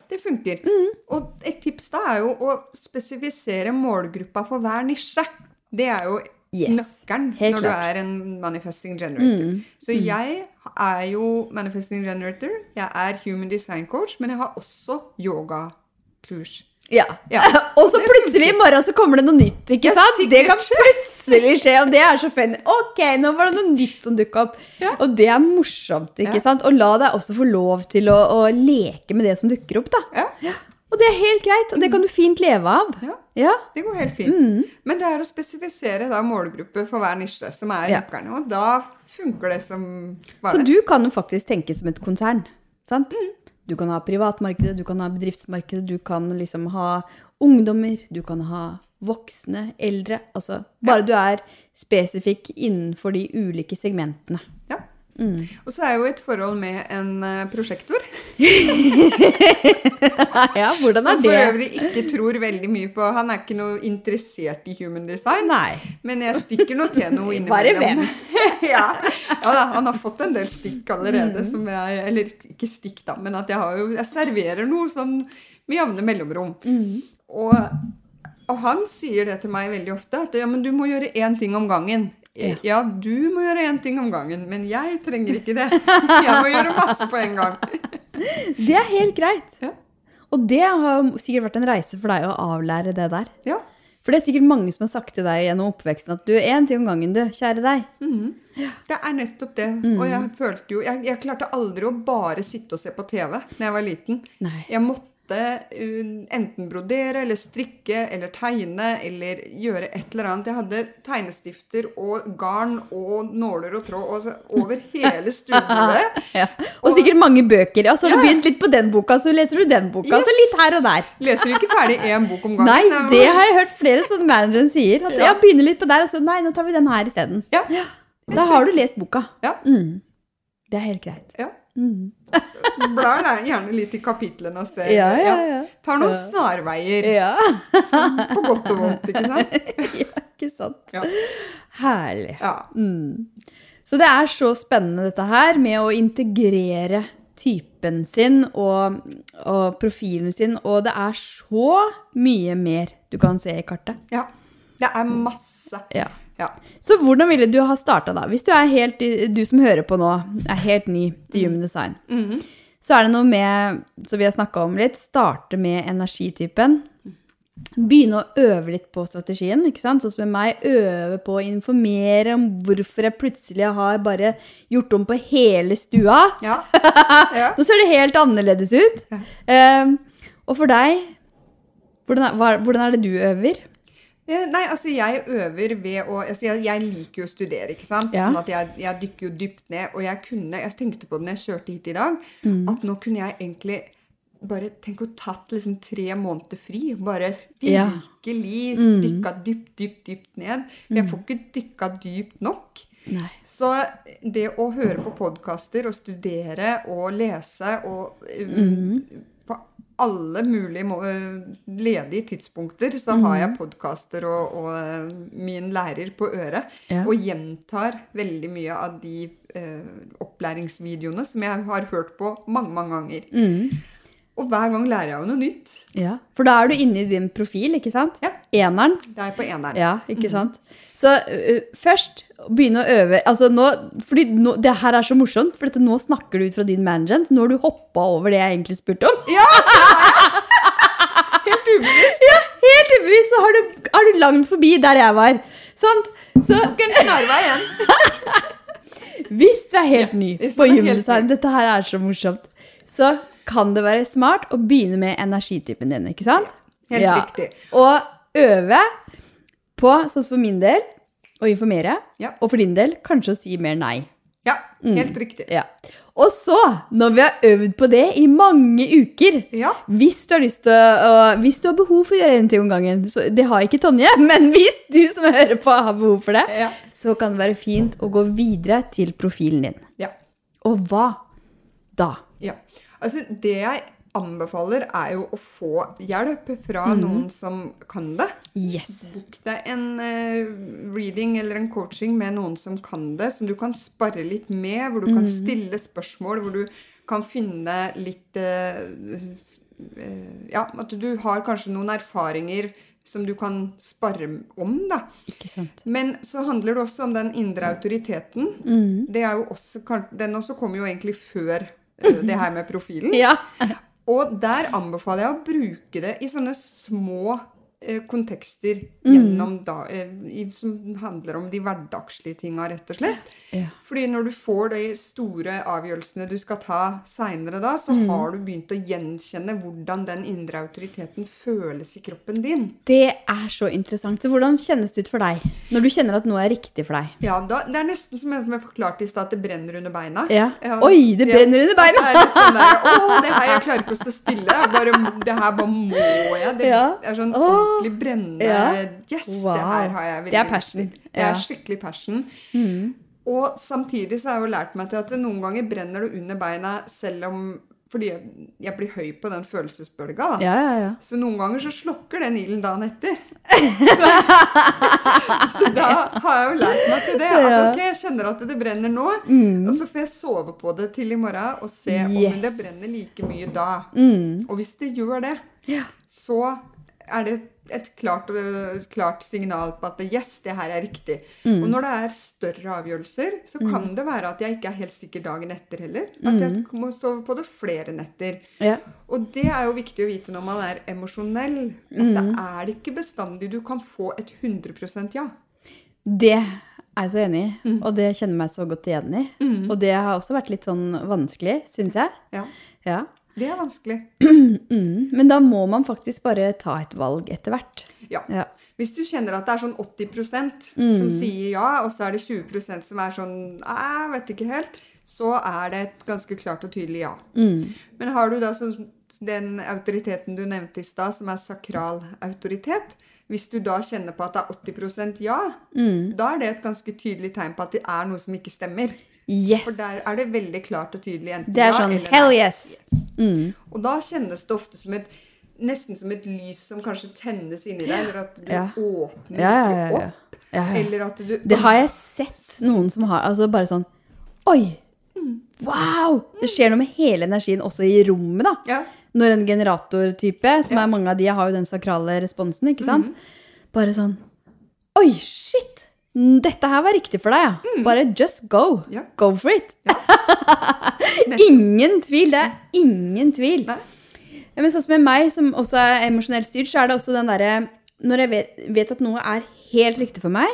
det funker. Mm. Og et tips da er jo å spesifisere målgruppa for hver nisje. Det er jo Yes, nøkkelen helt når klart. Mm. du er en manifesting generator. Så jeg er jo manifesting generator, jeg er human design coach, men jeg har også yoga-kurs. Ja. Ja. (laughs) og så plutselig i morgen så kommer det noe nytt, ikke Ja, sant? Det kan plutselig skje, og det er så funny. Ok, nå var det noe nytt som dukka opp. Ja. Og det er morsomt, ikke sant? Og la deg også få lov til å, å leke med det som dukker opp, da. Ja, Og det er helt greit, og det kan du fint leve av. ja, Ja. det går helt fint. Men det er å spesifisere da målgruppe for hver nisje, som er Ja. nøkkelen. Og da funker det som Så du kan jo faktisk tenke som et konsern. Sant? Du kan ha privatmarkedet, du kan ha bedriftsmarkedet, du kan liksom ha ungdommer, du kan ha voksne, eldre. Altså bare du er spesifikk innenfor de ulike segmentene. Ja. Og så er jeg jo i et forhold med en eh, prosjektor, (laughs) ja, hvordan som er for øvrig ikke tror veldig mye på Han er ikke noe interessert i human design. Nei. Men jeg stikker noe til noe (laughs) Bare vent. (laughs) ja. ja da, han har fått en del stikk allerede. Mm. Som jeg, eller ikke stikk, da, men at jeg, har jo, jeg serverer noe sånn med jevne mellomrom. Mm. Og, og han sier det til meg veldig ofte, at ja, men du må gjøre én ting om gangen. Ja. Ja, du må gjøre én ting om gangen, men jeg trenger ikke det. (laughs) Jeg må gjøre masse på en gang. (laughs) Det er helt greit. Ja. Og det har sikkert vært en reise for deg å avlære det der. Ja. For det er sikkert mange som har sagt til deg gjennom oppveksten at du, én ting om gangen, du, kjære deg. Det er nettopp det. Mm. Og jeg følte jo jeg, jeg klarte aldri å bare sitte og se på TV når jeg var liten. Nei. Jeg måtte uh, enten brodere eller strikke eller tegne eller gjøre et eller annet. Jeg hadde tegnestifter og garn og nåler og tråd og over (laughs) hele stuebordet. (laughs) Ja. Og sikkert mange bøker. Og så har du Ja. begynt litt på den boka, så leser du den boka. Så litt her og der. Leser du ikke ferdig én bok om gangen? Nei, det har jeg hørt flere sånne manageren sier. At Ja. jeg begynner litt på der, og så nei, nå tar vi den her isteden. Ja. Da har du lest boka. Ja. Mm. Det er helt greit. ja. Mm. (laughs) Blar gjerne litt i kapitlene og ser. Ja, ja, ja. Tar noen snarveier. Ja. som- På godt og vondt, ikke sant? (laughs) ja, ikke sant. Ja. Herlig. Mm. Så det er så spennende dette her med å integrere typen sin og, og profilen sin, og det er så mye mer du kan se i kartet. ja. Det er masse. Ja. Ja. Så hvordan ville du ha starta da? Hvis du, helt, du som hører på nå, er helt ny til human design, Mhm. så er det noe med, som vi har snakka om litt, starte med energitypen. Begynne å øve litt på strategien. ikke sant? Sånn som med meg, øve på å informere om hvorfor jeg plutselig har bare gjort om på hele stua. Ja. (laughs) ja. Nå ser det helt annerledes ut. Ehm, og for deg, hvordan er, hvordan er det du øver? Eh, Nei, altså jeg øver ved å altså jeg, jeg liker jo å studere, ikke sant? Ja. Sånn at jeg, jeg dykker jo dypt ned. Og jeg kunne, jeg tenkte på det når jeg kjørte hit i dag, Mm. at nå kunne jeg egentlig bare tenk å tatt liksom tre måneder fri. Bare Ja. virkelig Mm. dykka dypt, dypt, dypt ned. Jeg får ikke dykka dypt nok. Nei. Så det å høre på podkaster og studere og lese og eh, Mm. På alle mulige eh, ledige tidspunkter så har Mm. jeg podkaster og, og eh, min lærer på øret. Ja. Og gjentar veldig mye av de eh, opplæringsvideoene som jeg har hørt på mange, mange ganger. Mm. Og hver gang lærer jeg jo noe nytt. Ja, for da er du inne i din profil, ikke sant? Ja. Eneren. Det er på eneren. Ja, ikke sant? Så uh, først begynne å øve. Altså nå, fordi nå, det her er så morsomt, for dette, nå snakker du ut fra din management. Nå har du hoppa over det jeg egentlig spurte om. Helt ubevisst. Ja, helt ubevisst så har du, har du langt forbi der jeg var. Sant? Så Tok en snarvei igjen. (laughs) hvis du er helt ny på gymdesign, dette her er så morsomt, så kan det være smart å begynne med energitypen din, ikke sant? Helt riktig. Og øve på, sånn som for min del, å informere, Ja. og for din del kanskje å si mer nei. Ja, helt riktig. Ja. Og så, når vi har øvd på det i mange uker Ja. hvis du, har lyst til øh, hvis du har behov for å gjøre en ting om gangen så Det har ikke Tonje, (laughs) men hvis du som hører på har behov for det, Ja. så kan det være fint å gå videre til profilen din. ja. Og hva da? Ja. Altså, det jeg anbefaler, er jo å få hjelp fra noen som kan det. Yes. Bok deg en uh, reading eller en coaching med noen som kan det, som du kan spare litt med, hvor du kan stille spørsmål, hvor du kan finne litt uh, Ja, at du har kanskje noen erfaringer som du kan spare om, da. Ikke sant? Men så handler det også om den indre autoriteten. Det er jo også, den også kommer jo egentlig før eh, det her med profilen. Ja. Og der anbefaler jeg å bruke det i sånne små kontekster gjennom da, eh, som handler om de hverdagslige tinga, rett og slett. Ja. Fordi når du får de store avgjørelsene du skal ta seinere da, så har du begynt å gjenkjenne hvordan den indre autoriteten føles i kroppen din. Det er så interessant. Så hvordan kjennes det ut for deg når du kjenner at noe er riktig for deg? Ja, da, Det er nesten som jeg forklarte i stad, at det brenner under beina. Ja. Oi, det brenner under beina! Det er litt sånn der, Å, det her, jeg klarer ikke å stå stille. Bare, det her bare må jeg. Det Ja. er sånn Åh. Ordentlig brennende Ja. Yes, Wow. det her har jeg veldig Det er passion. Det er. Mm. skikkelig passion. Og samtidig så har jeg jo lært meg til at noen ganger brenner det under beina selv om Fordi jeg- jeg blir høy på den følelsesbølga. da. Ja, ja, ja. Så noen ganger så slokker den ilden dagen etter. (laughs) så da har jeg jo lært meg til det. At ok, jeg kjenner at det brenner nå, og så får jeg sove på det til i morgen og se om det brenner like mye da. Mm. Og hvis det gjør det, så er det et klart, klart signal på at yes, det her er riktig. Mm. Og når det er større avgjørelser, så kan det være at jeg ikke er helt sikker dagen etter heller. At Mm. jeg må sove på det flere netter. ja. Og det er jo viktig å vite når man er emosjonell. At Mm. det er det ikke bestandig du kan få et 100% ja. Det er jeg så enig i, Mm. og det kjenner jeg meg så godt igjen i. Og det har også vært litt sånn vanskelig, syns jeg. ja. Ja. Det er vanskelig. (clears throat) Mm. Men da må man faktisk bare ta et valg etter hvert. Ja. Ja. Hvis du kjenner at det er sånn 80 Mm. som sier ja, og så er det 20% som er sånn jeg vet ikke helt, så er det et ganske klart og tydelig ja. Mm. Men har du da sånn, den autoriteten du nevnte i stad, som er sakral autoritet Hvis du da kjenner på at det er 80% ja, Mm. da er det et ganske tydelig tegn på at det er noe som ikke stemmer. Yes! For der er det veldig klart og tydelig enten Det er ja sånn eller hell nei. yes! Mm. Og da kjennes det ofte som et Nesten som et lys som kanskje tennes inni deg, eller at du Ja. åpner Ja, ja, ikke ja, ja. opp. ja, ja. Eller at du Det har jeg sett noen som har Altså bare sånn Oi! Wow! Det skjer noe med hele energien også i rommet, da. Ja. Når en generatortype, som Ja. er mange av de, har jo den sakrale responsen, ikke sant? Bare sånn Oi, shit! Dette her var riktig for deg, ja. Bare just go. Ja. Go for it. (laughs) ingen tvil. Det er ingen tvil. Nei. Ja, men sånn som med meg, som også er emosjonelt styrt, så er det også den derre Når jeg vet, vet at noe er helt riktig for meg,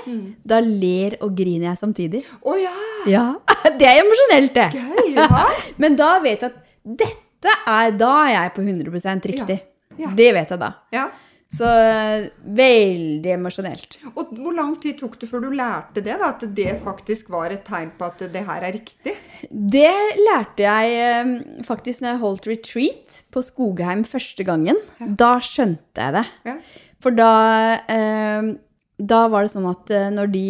da ler og griner jeg samtidig. Å ja! Ja, (laughs) Det er emosjonelt, det. Gøy! Ja. (laughs) Men da vet jeg at dette er Da er jeg på 100 riktig. Ja. Det vet jeg da. ja. Så eh, veldig emosjonelt. Og hvor lang tid tok det før du lærte det? da, At det faktisk var et tegn på at det her er riktig? Det lærte jeg eh, faktisk når jeg holdt retreat på Skogheim første gangen. Da skjønte jeg det. Ja. For da, eh, da var det sånn at når de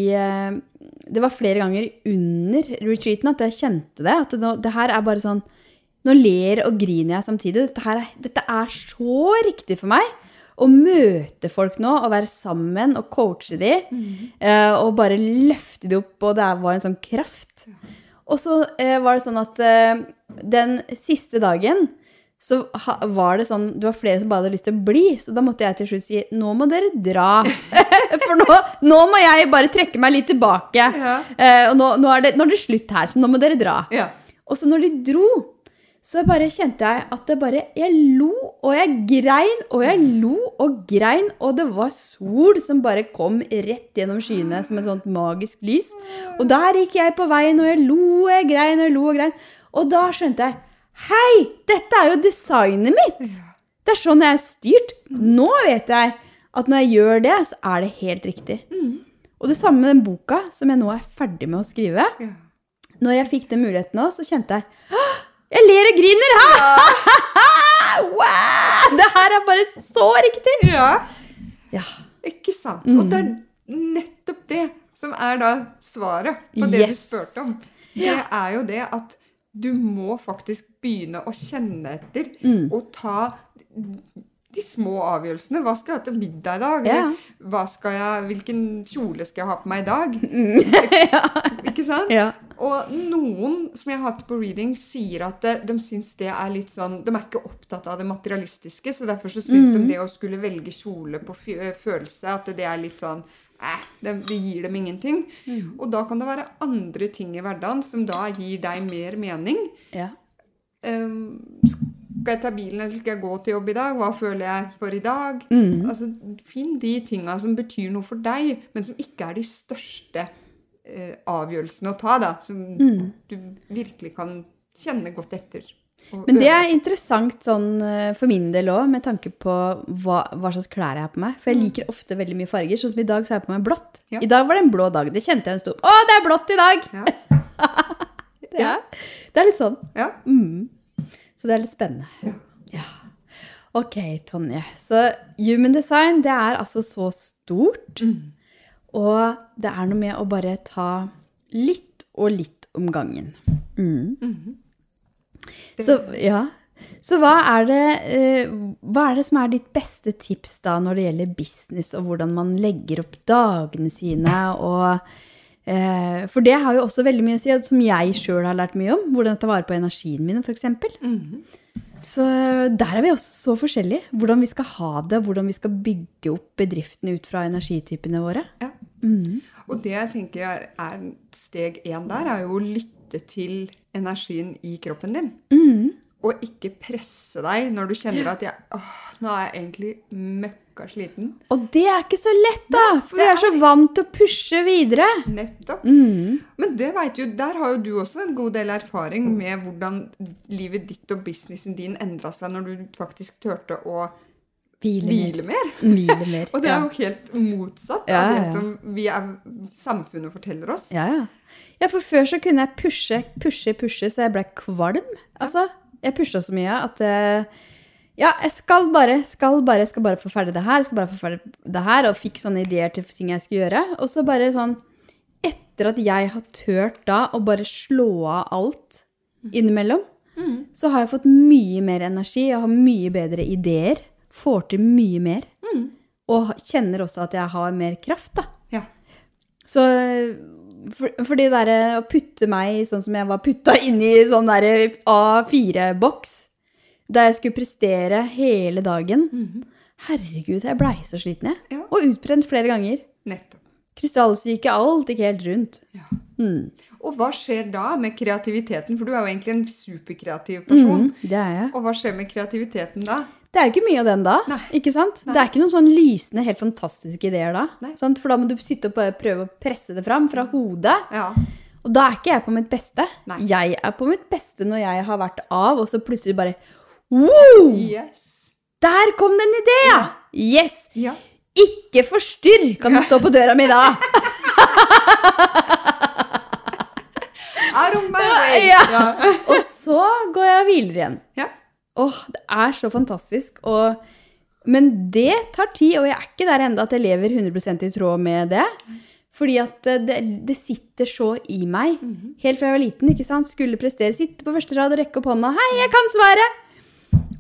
Det var flere ganger under retreaten at jeg kjente det. At det, det her er bare sånn Nå ler og griner jeg samtidig. Dette, her er, dette er så riktig for meg. Å møte folk nå og være sammen og coache de, eh, og bare løfte de opp, og det var en sånn kraft. Og så eh, var det sånn at eh, den siste dagen så var det sånn Det var flere som bare hadde lyst til å bli, så da måtte jeg til slutt si nå må dere dra. (laughs) For nå, nå må jeg bare trekke meg litt tilbake. Ja. Eh, og nå, nå, er det, nå er det slutt her, så nå må dere dra. Ja. Og så når de dro, så bare kjente jeg at det bare Jeg lo, og jeg grein, og jeg lo og grein, og det var sol som bare kom rett gjennom skyene som et sånt magisk lys. Og der gikk jeg på veien, og jeg lo og jeg grein og jeg lo og grein. Og da skjønte jeg Hei, dette er jo designet mitt! Det er sånn jeg er styrt. Nå vet jeg at når jeg gjør det, så er det helt riktig. Og det samme med den boka som jeg nå er ferdig med å skrive. Når jeg fikk den muligheten nå, så kjente jeg «Åh, Jeg ler og griner! Ha! (laughs) wow! Det her er bare så riktig! ja. Ja. Ikke sant? Mm. Og det er nettopp det som er da svaret på det du Yes. spurte om. Det er jo det at du må faktisk begynne å kjenne etter Mm. og ta de små avgjørelsene. Hva skal jeg ha til middag i dag? Ja. Jeg, hvilken kjole skal jeg ha på meg i dag? (laughs) Ikke sant? Mm. Ja. Og noen som jeg har hatt på reading, sier at de, de syns det er litt sånn De er ikke opptatt av det materialistiske, så derfor så syns Mm. de det å skulle velge kjole på følelse, at det er litt sånn eh, det, det gir dem ingenting. Mm. Og da kan det være andre ting i hverdagen som da gir deg mer mening. ja. Um, Skal jeg ta bilen, eller skal jeg gå til jobb i dag? Hva føler jeg for i dag? Mm. Altså, finn de tinga som betyr noe for deg, men som ikke er de største eh, avgjørelsene å ta, da. Som Mm. du virkelig kan kjenne godt etter. Men det er interessant sånn eh, for min del òg, med tanke på hva, hva slags klær jeg har på meg. For jeg liker ofte veldig mye farger. Sånn som i dag så har jeg på meg blått. Ja. I dag var det en blå dag. Det kjente jeg en stor Å, det er blått i dag! Ja. (laughs) Det er, det er litt sånn. ja. Mm. Så det er litt spennende. Ja. Ok, Tonje. Så human design, det er altså så stort. Og det er noe med å bare ta litt og litt om gangen. Mm. Så ja. Så hva er, det, eh, hva er det som er ditt beste tips da når det gjelder business, og hvordan man legger opp dagene sine? og For det har jo også veldig mye å si, som jeg sjøl har lært mye om. Hvordan ta vare på energien min, f.eks. Så der er vi også så forskjellige. Hvordan vi skal ha det, hvordan vi skal bygge opp bedriftene ut fra energitypene våre. Ja. Og det jeg tenker er, er steg én der, er jo å lytte til energien i kroppen din. Og ikke presse deg når du kjenner at jeg, åh, nå er jeg egentlig møkka sliten. Og det er ikke så lett, da! For vi er så vant til å pushe videre. Nettopp. Mm. Men det vet jo, der har jo du også en god del erfaring med hvordan livet ditt og businessen din endra seg når du faktisk turte å Hvile hvile mer. Hvile mer. (laughs) Og det er jo helt motsatt Ja, av ja, det som vi er, samfunnet forteller oss. Ja, ja. ja, for før så kunne jeg pushe, pushe, pushe, så jeg ble kvalm. Altså, jeg pusha så mye at eh, Ja, jeg skal bare, skal bare, skal bare få ferdig det her, skal bare få ferdig det her, og fikk sånne ideer til ting jeg skulle gjøre. Og så bare sånn Etter at jeg har turt da å bare slå av alt innimellom, så har jeg fått mye mer energi, jeg har mye bedre ideer, får til mye mer. Og kjenner også at jeg har mer kraft, da. Ja. Så for, for det derre å putte meg sånn som jeg var putta inn i sånn derre A4-boks, der jeg skulle prestere hele dagen Herregud, jeg blei så sliten, jeg. Ja. Og utbrent flere ganger. Nettopp. Krystallsyke, alt gikk helt rundt. Ja. Mm. Og hva skjer da med kreativiteten? For du er jo egentlig en superkreativ person. Mm, det er jeg. Og hva skjer med kreativiteten da? Det er jo ikke mye av den da. Nei. ikke sant? Nei. Det er ikke noen sånn lysende, helt fantastiske ideer da. Sant? For da må du sitte og prøve å presse det fram fra hodet. Ja. Og da er ikke jeg på mitt beste. Nei. Jeg er på mitt beste når jeg har vært av, og så plutselig bare Wow! Yes. Der kom det en idé, ja! Yes! Ja. Ikke forstyrr, kan det stå på døra mi da. Out of my way! Ja. Ja. Og så går jeg og hviler igjen. Åh, det er så fantastisk. Og, men det tar tid, og jeg er ikke der ennå at jeg lever 100% i tråd med det. Fordi at eh, det, det sitter så i meg. Helt fra jeg var liten. ikke sant? Skulle prestere, sitte på første rad og rekke opp hånda. 'Hei, jeg kan svaret!'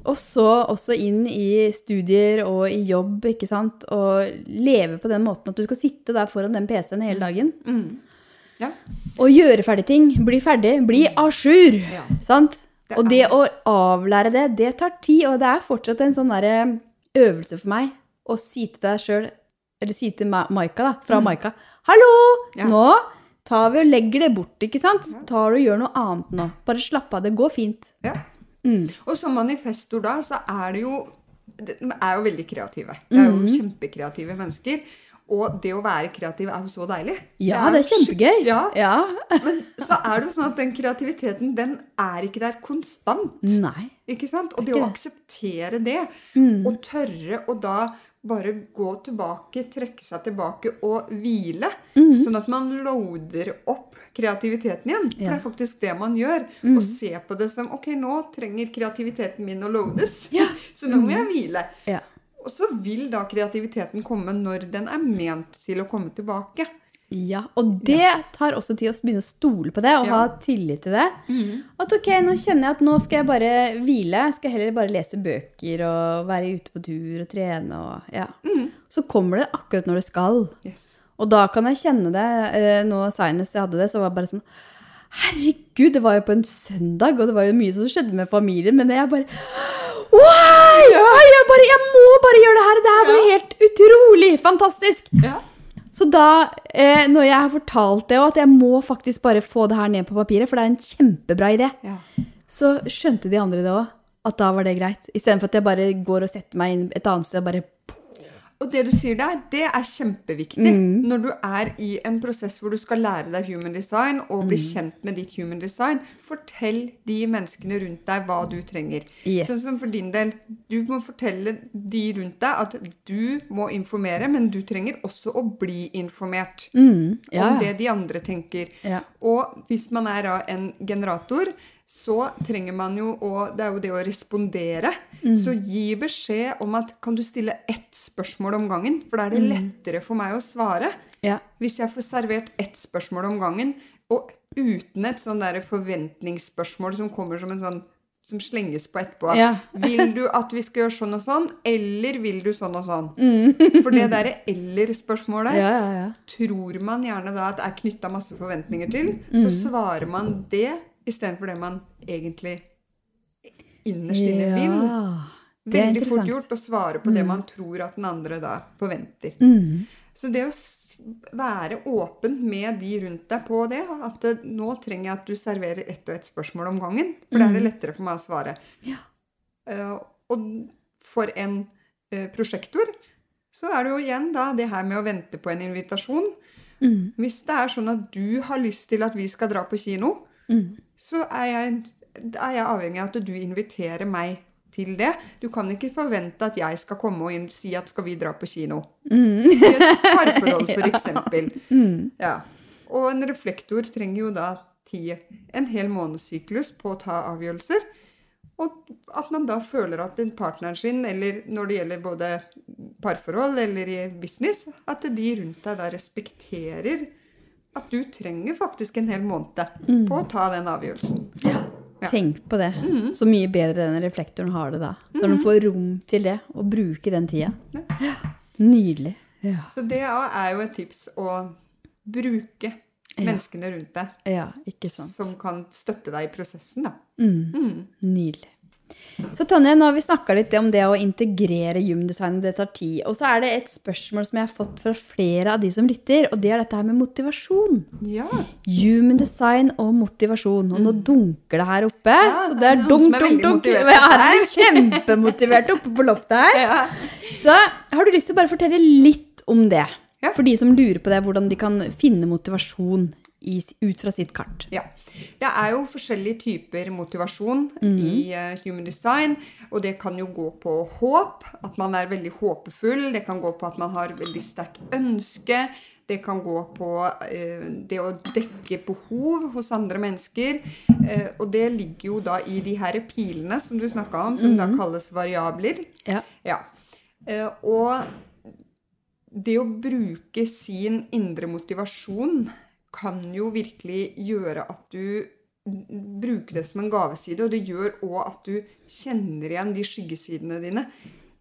Og så også inn i studier og i jobb, ikke sant. Og leve på den måten at du skal sitte der foran den PC-en hele dagen. Ja. Og gjøre ferdig ting. Bli ferdig. Bli a jour. Ja. Sant? Det og det å avlære det, det tar tid. Og det er fortsatt en sånn øvelse for meg å si til deg sjøl, eller si til Maika, da, fra Maika 'Hallo! Ja. Nå tar vi og legger det bort', ikke sant? Så tar du og gjør noe annet nå. Bare slapp av. Det går fint. Ja. Mm. Og som manifestor da, så er det jo De er jo veldig kreative. Det er Mm. jo kjempekreative mennesker. Og det å være kreativ er jo så deilig. Ja, det er det er kjempegøy. Ja, ja. (laughs) Men så er det jo sånn at den kreativiteten, den er ikke der konstant. Nei. Ikke sant? Og det å akseptere det, og tørre å da bare gå tilbake, trekke seg tilbake og hvile, sånn at man loader opp kreativiteten igjen. For Ja. det er faktisk det man gjør. Og se på det som ok, nå trenger kreativiteten min å loades, Ja. (laughs) så nå må jeg hvile. Ja. Og så vil da kreativiteten komme når den er ment til å komme tilbake. Ja, og det tar også tid å begynne å stole på det og Ja. ha tillit til det. At ok, nå kjenner jeg at nå skal jeg bare hvile. Jeg skal heller bare lese bøker og være ute på tur og trene. Og, ja. Så kommer det akkurat når det skal. Yes. Og da kan jeg kjenne det. eh, Nå seinest jeg hadde det, så var det bare sånn Herregud, det var jo på en søndag, og det var jo mye som skjedde med familien, men jeg bare Wow! Jeg, bare, jeg må bare gjøre det her! Det er bare helt utrolig fantastisk! Ja. Så da, eh, når jeg har fortalt det, og at jeg må faktisk bare få det her ned på papiret, for det er en kjempebra idé, Ja. så skjønte de andre det òg. At da var det greit. Istedenfor at jeg bare går og setter meg inn et annet sted og bare Og det du sier der, det er kjempeviktig. Når du er i en prosess hvor du skal lære deg human design og bli kjent med ditt human design, fortell de menneskene rundt deg hva du trenger. Yes. Sånn som for din del, du må fortelle de rundt deg at du må informere, men du trenger også å bli informert mm, ja, om det de andre tenker. Ja. Og hvis man er da en generator, så trenger man jo å Det er jo det å respondere. Mm. Så gi beskjed om at kan du stille ett spørsmål om gangen? For da er det Mm. lettere for meg å svare. ja. Hvis jeg får servert ett spørsmål om gangen, og uten et sånn der forventningsspørsmål som kommer som en sånn som slenges på etterpå. Ja. (laughs) Vil du at vi skal gjøre sånn og sånn, eller vil du sånn og sånn? For det derre eller-spørsmålet Mm. ja, ja, ja. tror man gjerne da at er knytta masse forventninger til, Mm. så svarer man det istedenfor det man egentlig innerst inne vil. Ja, Veldig fort. Mm. gjort å svare på det man tror at den andre da forventer. Så det å være åpen med de rundt deg på det, at nå trenger jeg at du serverer ett og ett spørsmål om gangen, for da er det lettere for meg å svare. Mm. Ja. Uh, og for en uh, prosjektor så er det jo igjen da det her med å vente på en invitasjon. Mm. Hvis det er sånn at du har lyst til at vi skal dra på kino, Mm. så er jeg, er jeg avhengig av at du inviterer meg til det. Du kan ikke forvente at jeg skal komme og si at skal vi dra på kino. I et parforhold, for (laughs) eksempel. Ja. Og en reflektor trenger jo da ti, en hel månedssyklus på å ta avgjørelser. Og at man da føler at partneren sin, eller når det gjelder både parforhold eller i business, at de rundt deg da respekterer at du trenger faktisk en hel måned på å ta den avgjørelsen. Ja. Tenk på det. Mm. Så mye bedre den reflektoren har det da. Når den får rom til det, og bruke den tida. Ja. Nydelig. Ja. Så det er jo et tips å bruke menneskene rundt deg ja, ikke sant. som kan støtte deg i prosessen, da. Nydelig. Så Tonje, nå har vi snakka litt om det å integrere human design, det tar tid. Og så er det et spørsmål som jeg har fått fra flere av de som lytter, og det er dette her med motivasjon. Ja. Human design og motivasjon. Og nå dunker det her oppe. Ja, så det er er dunk, dunk, dunk. Jeg er kjempemotivert oppe på loftet her. (laughs) ja. Så har du lyst til å bare fortelle litt om det? For de som lurer på det, hvordan de kan finne motivasjon i, ut fra sitt kart. Ja. Det er jo forskjellige typer motivasjon i uh, human design. Og det kan jo gå på håp, at man er veldig håpefull. Det kan gå på at man har veldig sterkt ønske. Det kan gå på uh, det å dekke behov hos andre mennesker. Uh, og det ligger jo da i de her pilene som du snakka om, som da kalles variabler. Ja. Ja. Og det å bruke sin indre motivasjon kan jo virkelig gjøre at du bruker det som en gaveside, og det gjør òg at du kjenner igjen de skyggesidene dine.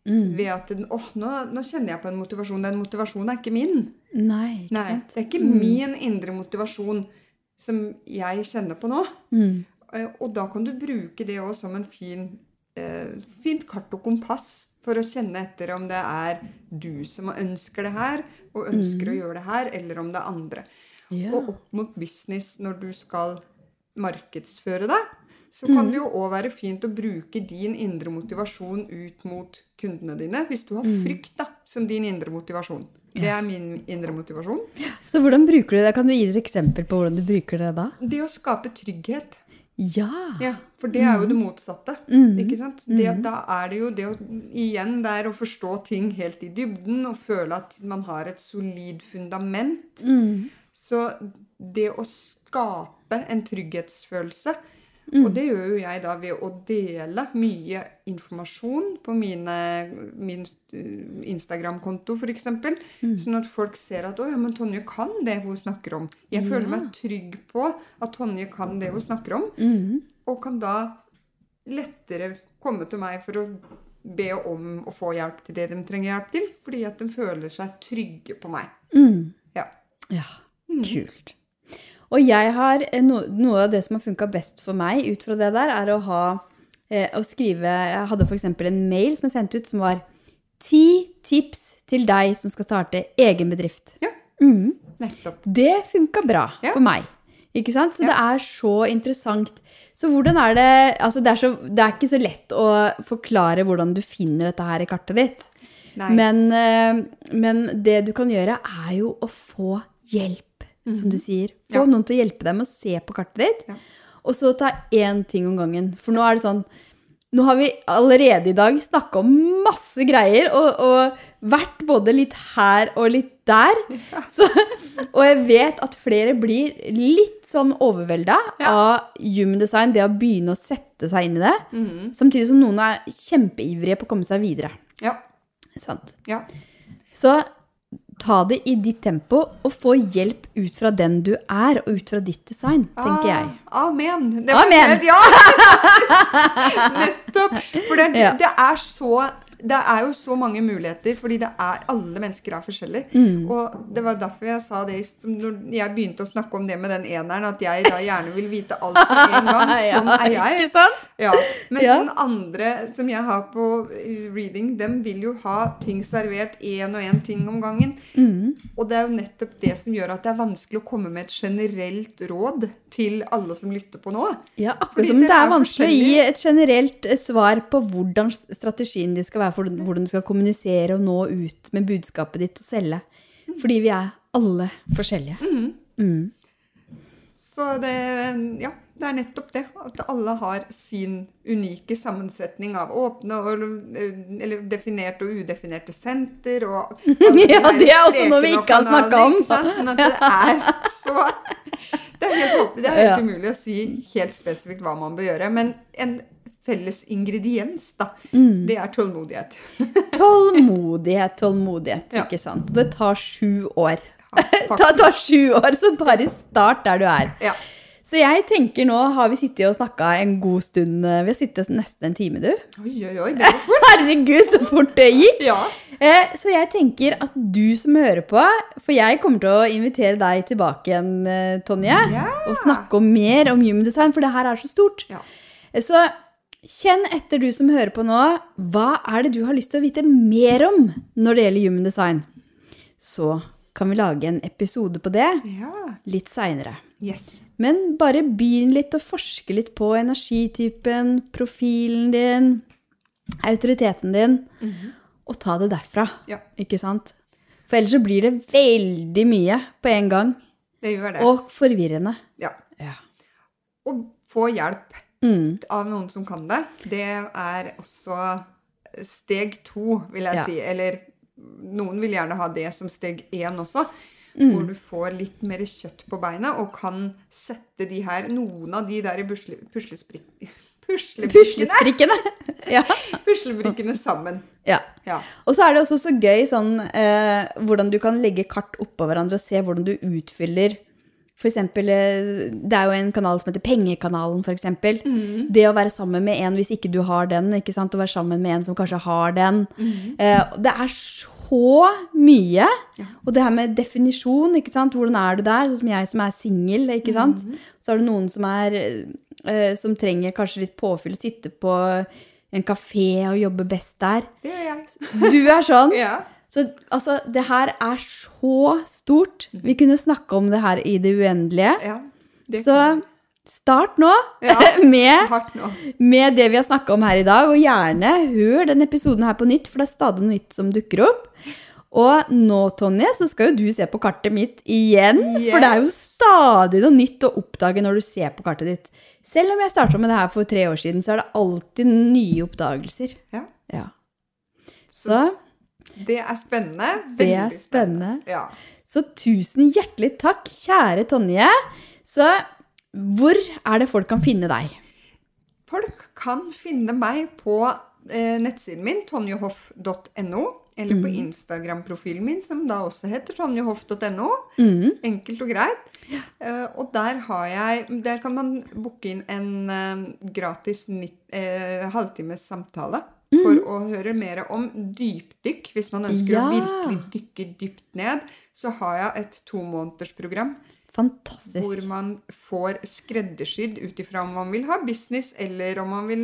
Ved at åh, nå, nå kjenner jeg på en motivasjon. Den motivasjonen er ikke min. Nei, ikke Nei, sant? Det er ikke min indre motivasjon som jeg kjenner på nå. Mm. Og da kan du bruke det òg som en fin, eh, fint kart og kompass for å kjenne etter om det er du som ønsker det her, og ønsker å gjøre det her, eller om det er andre. Ja. Og opp mot business når du skal markedsføre deg, så kan det jo òg være fint å bruke din indre motivasjon ut mot kundene dine. Hvis du har frykt da, som din indre motivasjon. Det er min indre motivasjon. Så hvordan bruker du det? Kan du gi et eksempel på hvordan du bruker det da? Det å skape trygghet. Ja. Ja, for det er jo det motsatte. Ikke sant? Det, Da er det jo det å igjen det er å forstå ting helt i dybden og føle at man har et solid fundament. Så det å skape en trygghetsfølelse Og det gjør jo jeg da ved å dele mye informasjon på mine, min uh, Instagram-konto, f.eks. Sånn at folk ser at 'Å ja, men Tonje kan det hun snakker om'. Jeg føler meg trygg på at Tonje kan det hun snakker om, og kan da lettere komme til meg for å be om å få hjelp til det de trenger hjelp til, fordi at de føler seg trygge på meg. Ja. Ja, kult. Og jeg har eh, no, noe av det som har funka best for meg ut fra det der, er å ha eh, å skrive Jeg hadde f.eks. en mail som jeg sendte ut, som var ti tips til deg som skal starte egen bedrift. ja. Mm. Nettopp. Det funka bra Ja. for meg. Ikke sant? Så Ja. det er så interessant. Så hvordan er det Altså, det er, så, det er ikke så lett å forklare hvordan du finner dette her i kartet ditt. Men, eh, men det du kan gjøre, er jo å få hjelp, som du sier. Få Ja. noen til å hjelpe deg med å se på kartet ditt. Ja. Og så ta én ting om gangen. For nå er det sånn Nå har vi allerede i dag snakka om masse greier, og, og vært både litt her og litt der. (laughs) Så, og jeg vet at flere blir litt sånn overvelda Ja. av human design, det å begynne å sette seg inn i det. Mhm. Samtidig som noen er kjempeivrige på å komme seg videre. Ja. Sant? ja. Så ta det i ditt tempo, og få hjelp ut fra den du er, og ut fra ditt design, tenker jeg. Ah, amen. Det Amen. helt- Ja! (laughs) Nettopp. For det, Ja. det er så det er jo så mange muligheter, fordi det er, alle mennesker er forskjellige. Mm. Og det var derfor jeg sa det når jeg begynte å snakke om det med den eneren, at jeg da gjerne vil vite alt på en gang. (laughs) Sånn er jeg. Ikke sant? Ja, Men Ja. sånn andre som jeg har på eh, reading, dem vil jo ha ting servert én og én ting om gangen. Mm. Og det er jo nettopp det som gjør at det er vanskelig å komme med et generelt råd til alle som lytter på nå. Ja, akkurat som det er er vanskelig å gi et generelt eh, svar på hvordan strategien din skal være for hvordan du skal kommunisere og nå ut med budskapet ditt og selge. Fordi vi er alle forskjellige. Mm. Så det, ja, det er nettopp det. At alle har sin unike sammensetning av åpne og, eller definerte og udefinerte senter. Og (laughs) Ja, det er også noe vi ikke har snakka om. Sånn at det (laughs) er så Det er helt, det er helt Ja. umulig å si helt spesifikt hva man bør gjøre. Men en felles ingrediens, da, Mm. det er tålmodighet. (laughs) Tålmodighet, tålmodighet, Ja. ikke sant? Og det tar sju år. Ja, (laughs) Det tar sju år, så bare start der du er. Ja. Så jeg tenker nå har vi sittet og snakka en god stund. Vi har sittet nesten en time, du. Oi, oi, oi. Det var fort. (laughs) Herregud, så fort det gikk! Ja. Eh, Så jeg tenker at du som hører på, for jeg kommer til å invitere deg tilbake igjen, eh, Tonje, Ja. og snakke om mer om human design, for det her er så stort. Ja. Eh, Så kjenn etter du som hører på nå, hva er det du har lyst til å vite mer om når det gjelder human design? Så kan vi lage en episode på det ja. litt seinere. Yes. Men bare begynn litt å forske litt på energitypen, profilen din, autoriteten din, og ta det derfra. Ja. Ikke sant? For ellers så blir det veldig mye på en gang, Det gjør det. og forvirrende. Ja. Ja. Og få hjelp Mm. av noen som kan det, det er også steg to, vil jeg Ja. si. Eller noen vil gjerne ha det som steg én også. Mm. Hvor du får litt mer kjøtt på beina og kan sette de her, noen av de der i pusle, puslesprik- (laughs) puslebrikkene, (laughs) ja. puslebrikkene sammen. ja. Ja. Og så er det også så gøy sånn eh, hvordan du kan legge kart oppå hverandre og se hvordan du utfyller for eksempel, eh, det er jo en kanal som heter Pengekanalen, for eksempel. Det å være sammen med en hvis ikke du har den, ikke sant? Å være sammen med en som kanskje har den. Eh, det er så mye. Og det her med definisjon, ikke sant? Hvordan er du der? Sånn som jeg som er singel, ikke sant? Så er det noen som er uh, som trenger kanskje litt påfyll, sitte på en kafé og jobbe best der. Det gjør jeg. Du er sånn. (laughs) Ja. Så altså, det her er så stort. Vi kunne snakke om det her i det uendelige. ja. Det Så start nå Ja, (laughs) med, start nå. med det vi har snakka om her i dag. Og gjerne hør den episoden her på nytt, for det er stadig nytt som dukker opp. Og nå, Tonje, så skal jo du se på kartet mitt igjen. For det er jo stadig noe nytt å oppdage når du ser på kartet ditt. Selv om jeg starta med det her for tre år siden, så er det alltid nye oppdagelser. Ja. Ja. Så Det er spennende. Det er er spennende. Ja. Så tusen hjertelig takk, kjære Tonje. Så hvor er det folk kan finne deg? Folk kan finne meg på eh, nettsiden min, tonjehoff.no, eller på på Instagram-profilen min, som da også heter tonjehoff.no. Mm. Enkelt og greit. Eh, og der har jeg Der kan man booke inn en uh, gratis nitt- eh, halvtimes samtale. For å høre mer om dypdykk. Hvis man ønsker. Ja. å virkelig dykke dypt ned, så har jeg et tomånedersprogram Fantastisk. Hvor man får skreddersydd ut ifra om man vil ha business, eller om man vil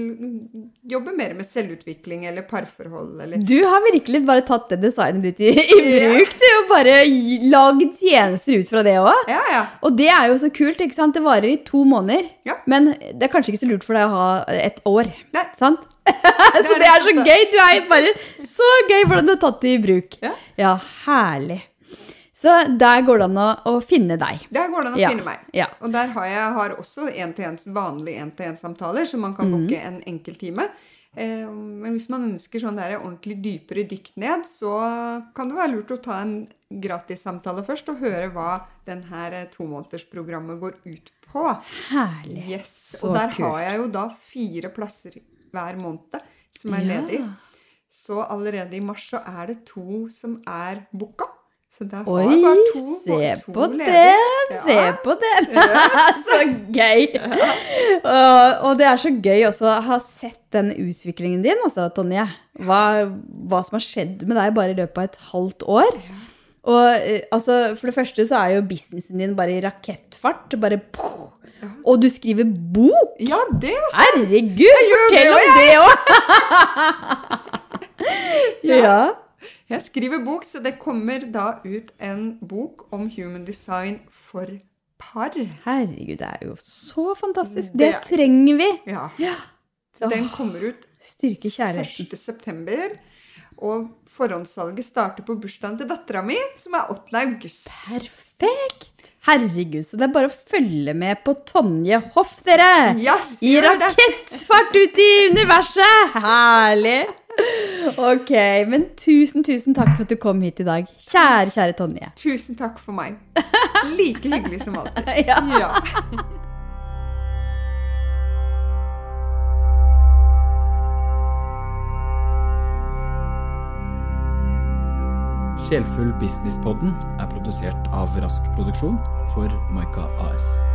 jobbe mer med selvutvikling eller parforhold. Eller Du har virkelig bare tatt det designet ditt i, i bruk, du, og bare lagd tjenester ut fra det òg. Ja, ja. Og det er jo så kult, ikke sant? Det varer i to måneder. Ja. Men det er kanskje ikke så lurt for deg å ha et år, Nei. sant? (laughs) (laughs) så det er så gøy! Du er bare så gøy hvordan du har tatt det i bruk. Ja. herlig. Så der går det an å, å finne deg. Der går det an å Ja, finne meg. ja. Og der har jeg har også en-til-en, vanlige én-til-én-samtaler, så man kan Mhm. booke en enkel time. Eh, men hvis man ønsker sånn der ordentlig dypere dykk ned, så kan det være lurt å ta en gratissamtale først og høre hva den her eh, tomånedersprogrammet går ut på. Herlig. Yes. Så og der kult. har jeg jo da fire plasser hver måned som er Ja. Så allerede i mars så er det to som er booka. Så der har Oi, jeg bare to, se to på ledig. den! Se Ja. på den! (laughs) (laughs) så gøy! Og, og det er så gøy også å ha sett den utviklingen din, altså, Tonje. Hva, hva som har skjedd med deg bare i løpet av et halvt år. Og eh, altså, for det første så er jo businessen din bare i rakettfart. Bare poff. Og du skriver bok! Ja, det også. Herregud, fortell det om det òg! ja. Jeg skriver bok, så det kommer da ut en bok om human design for par. Herregud, det er jo så fantastisk. Det Det er- trenger vi. Ja. ja. Den kommer ut Styrke kjærligheten. 1. september. Og forhåndssalget starter på bursdagen til dattera mi, som er 8. august. Perfekt! Herregud, så det er bare å følge med på Tonje Hoff, dere! Yes, I rakettfart ut i universet! Herlig! Ok, men tusen, tusen takk for at du kom hit i dag. Kjære, kjære Tonje. Tusen takk for meg. Like hyggelig som alltid. (laughs) Ja. Ja. Sjelfull Businesspodden er produsert av Rask Produksjon for Maika AS.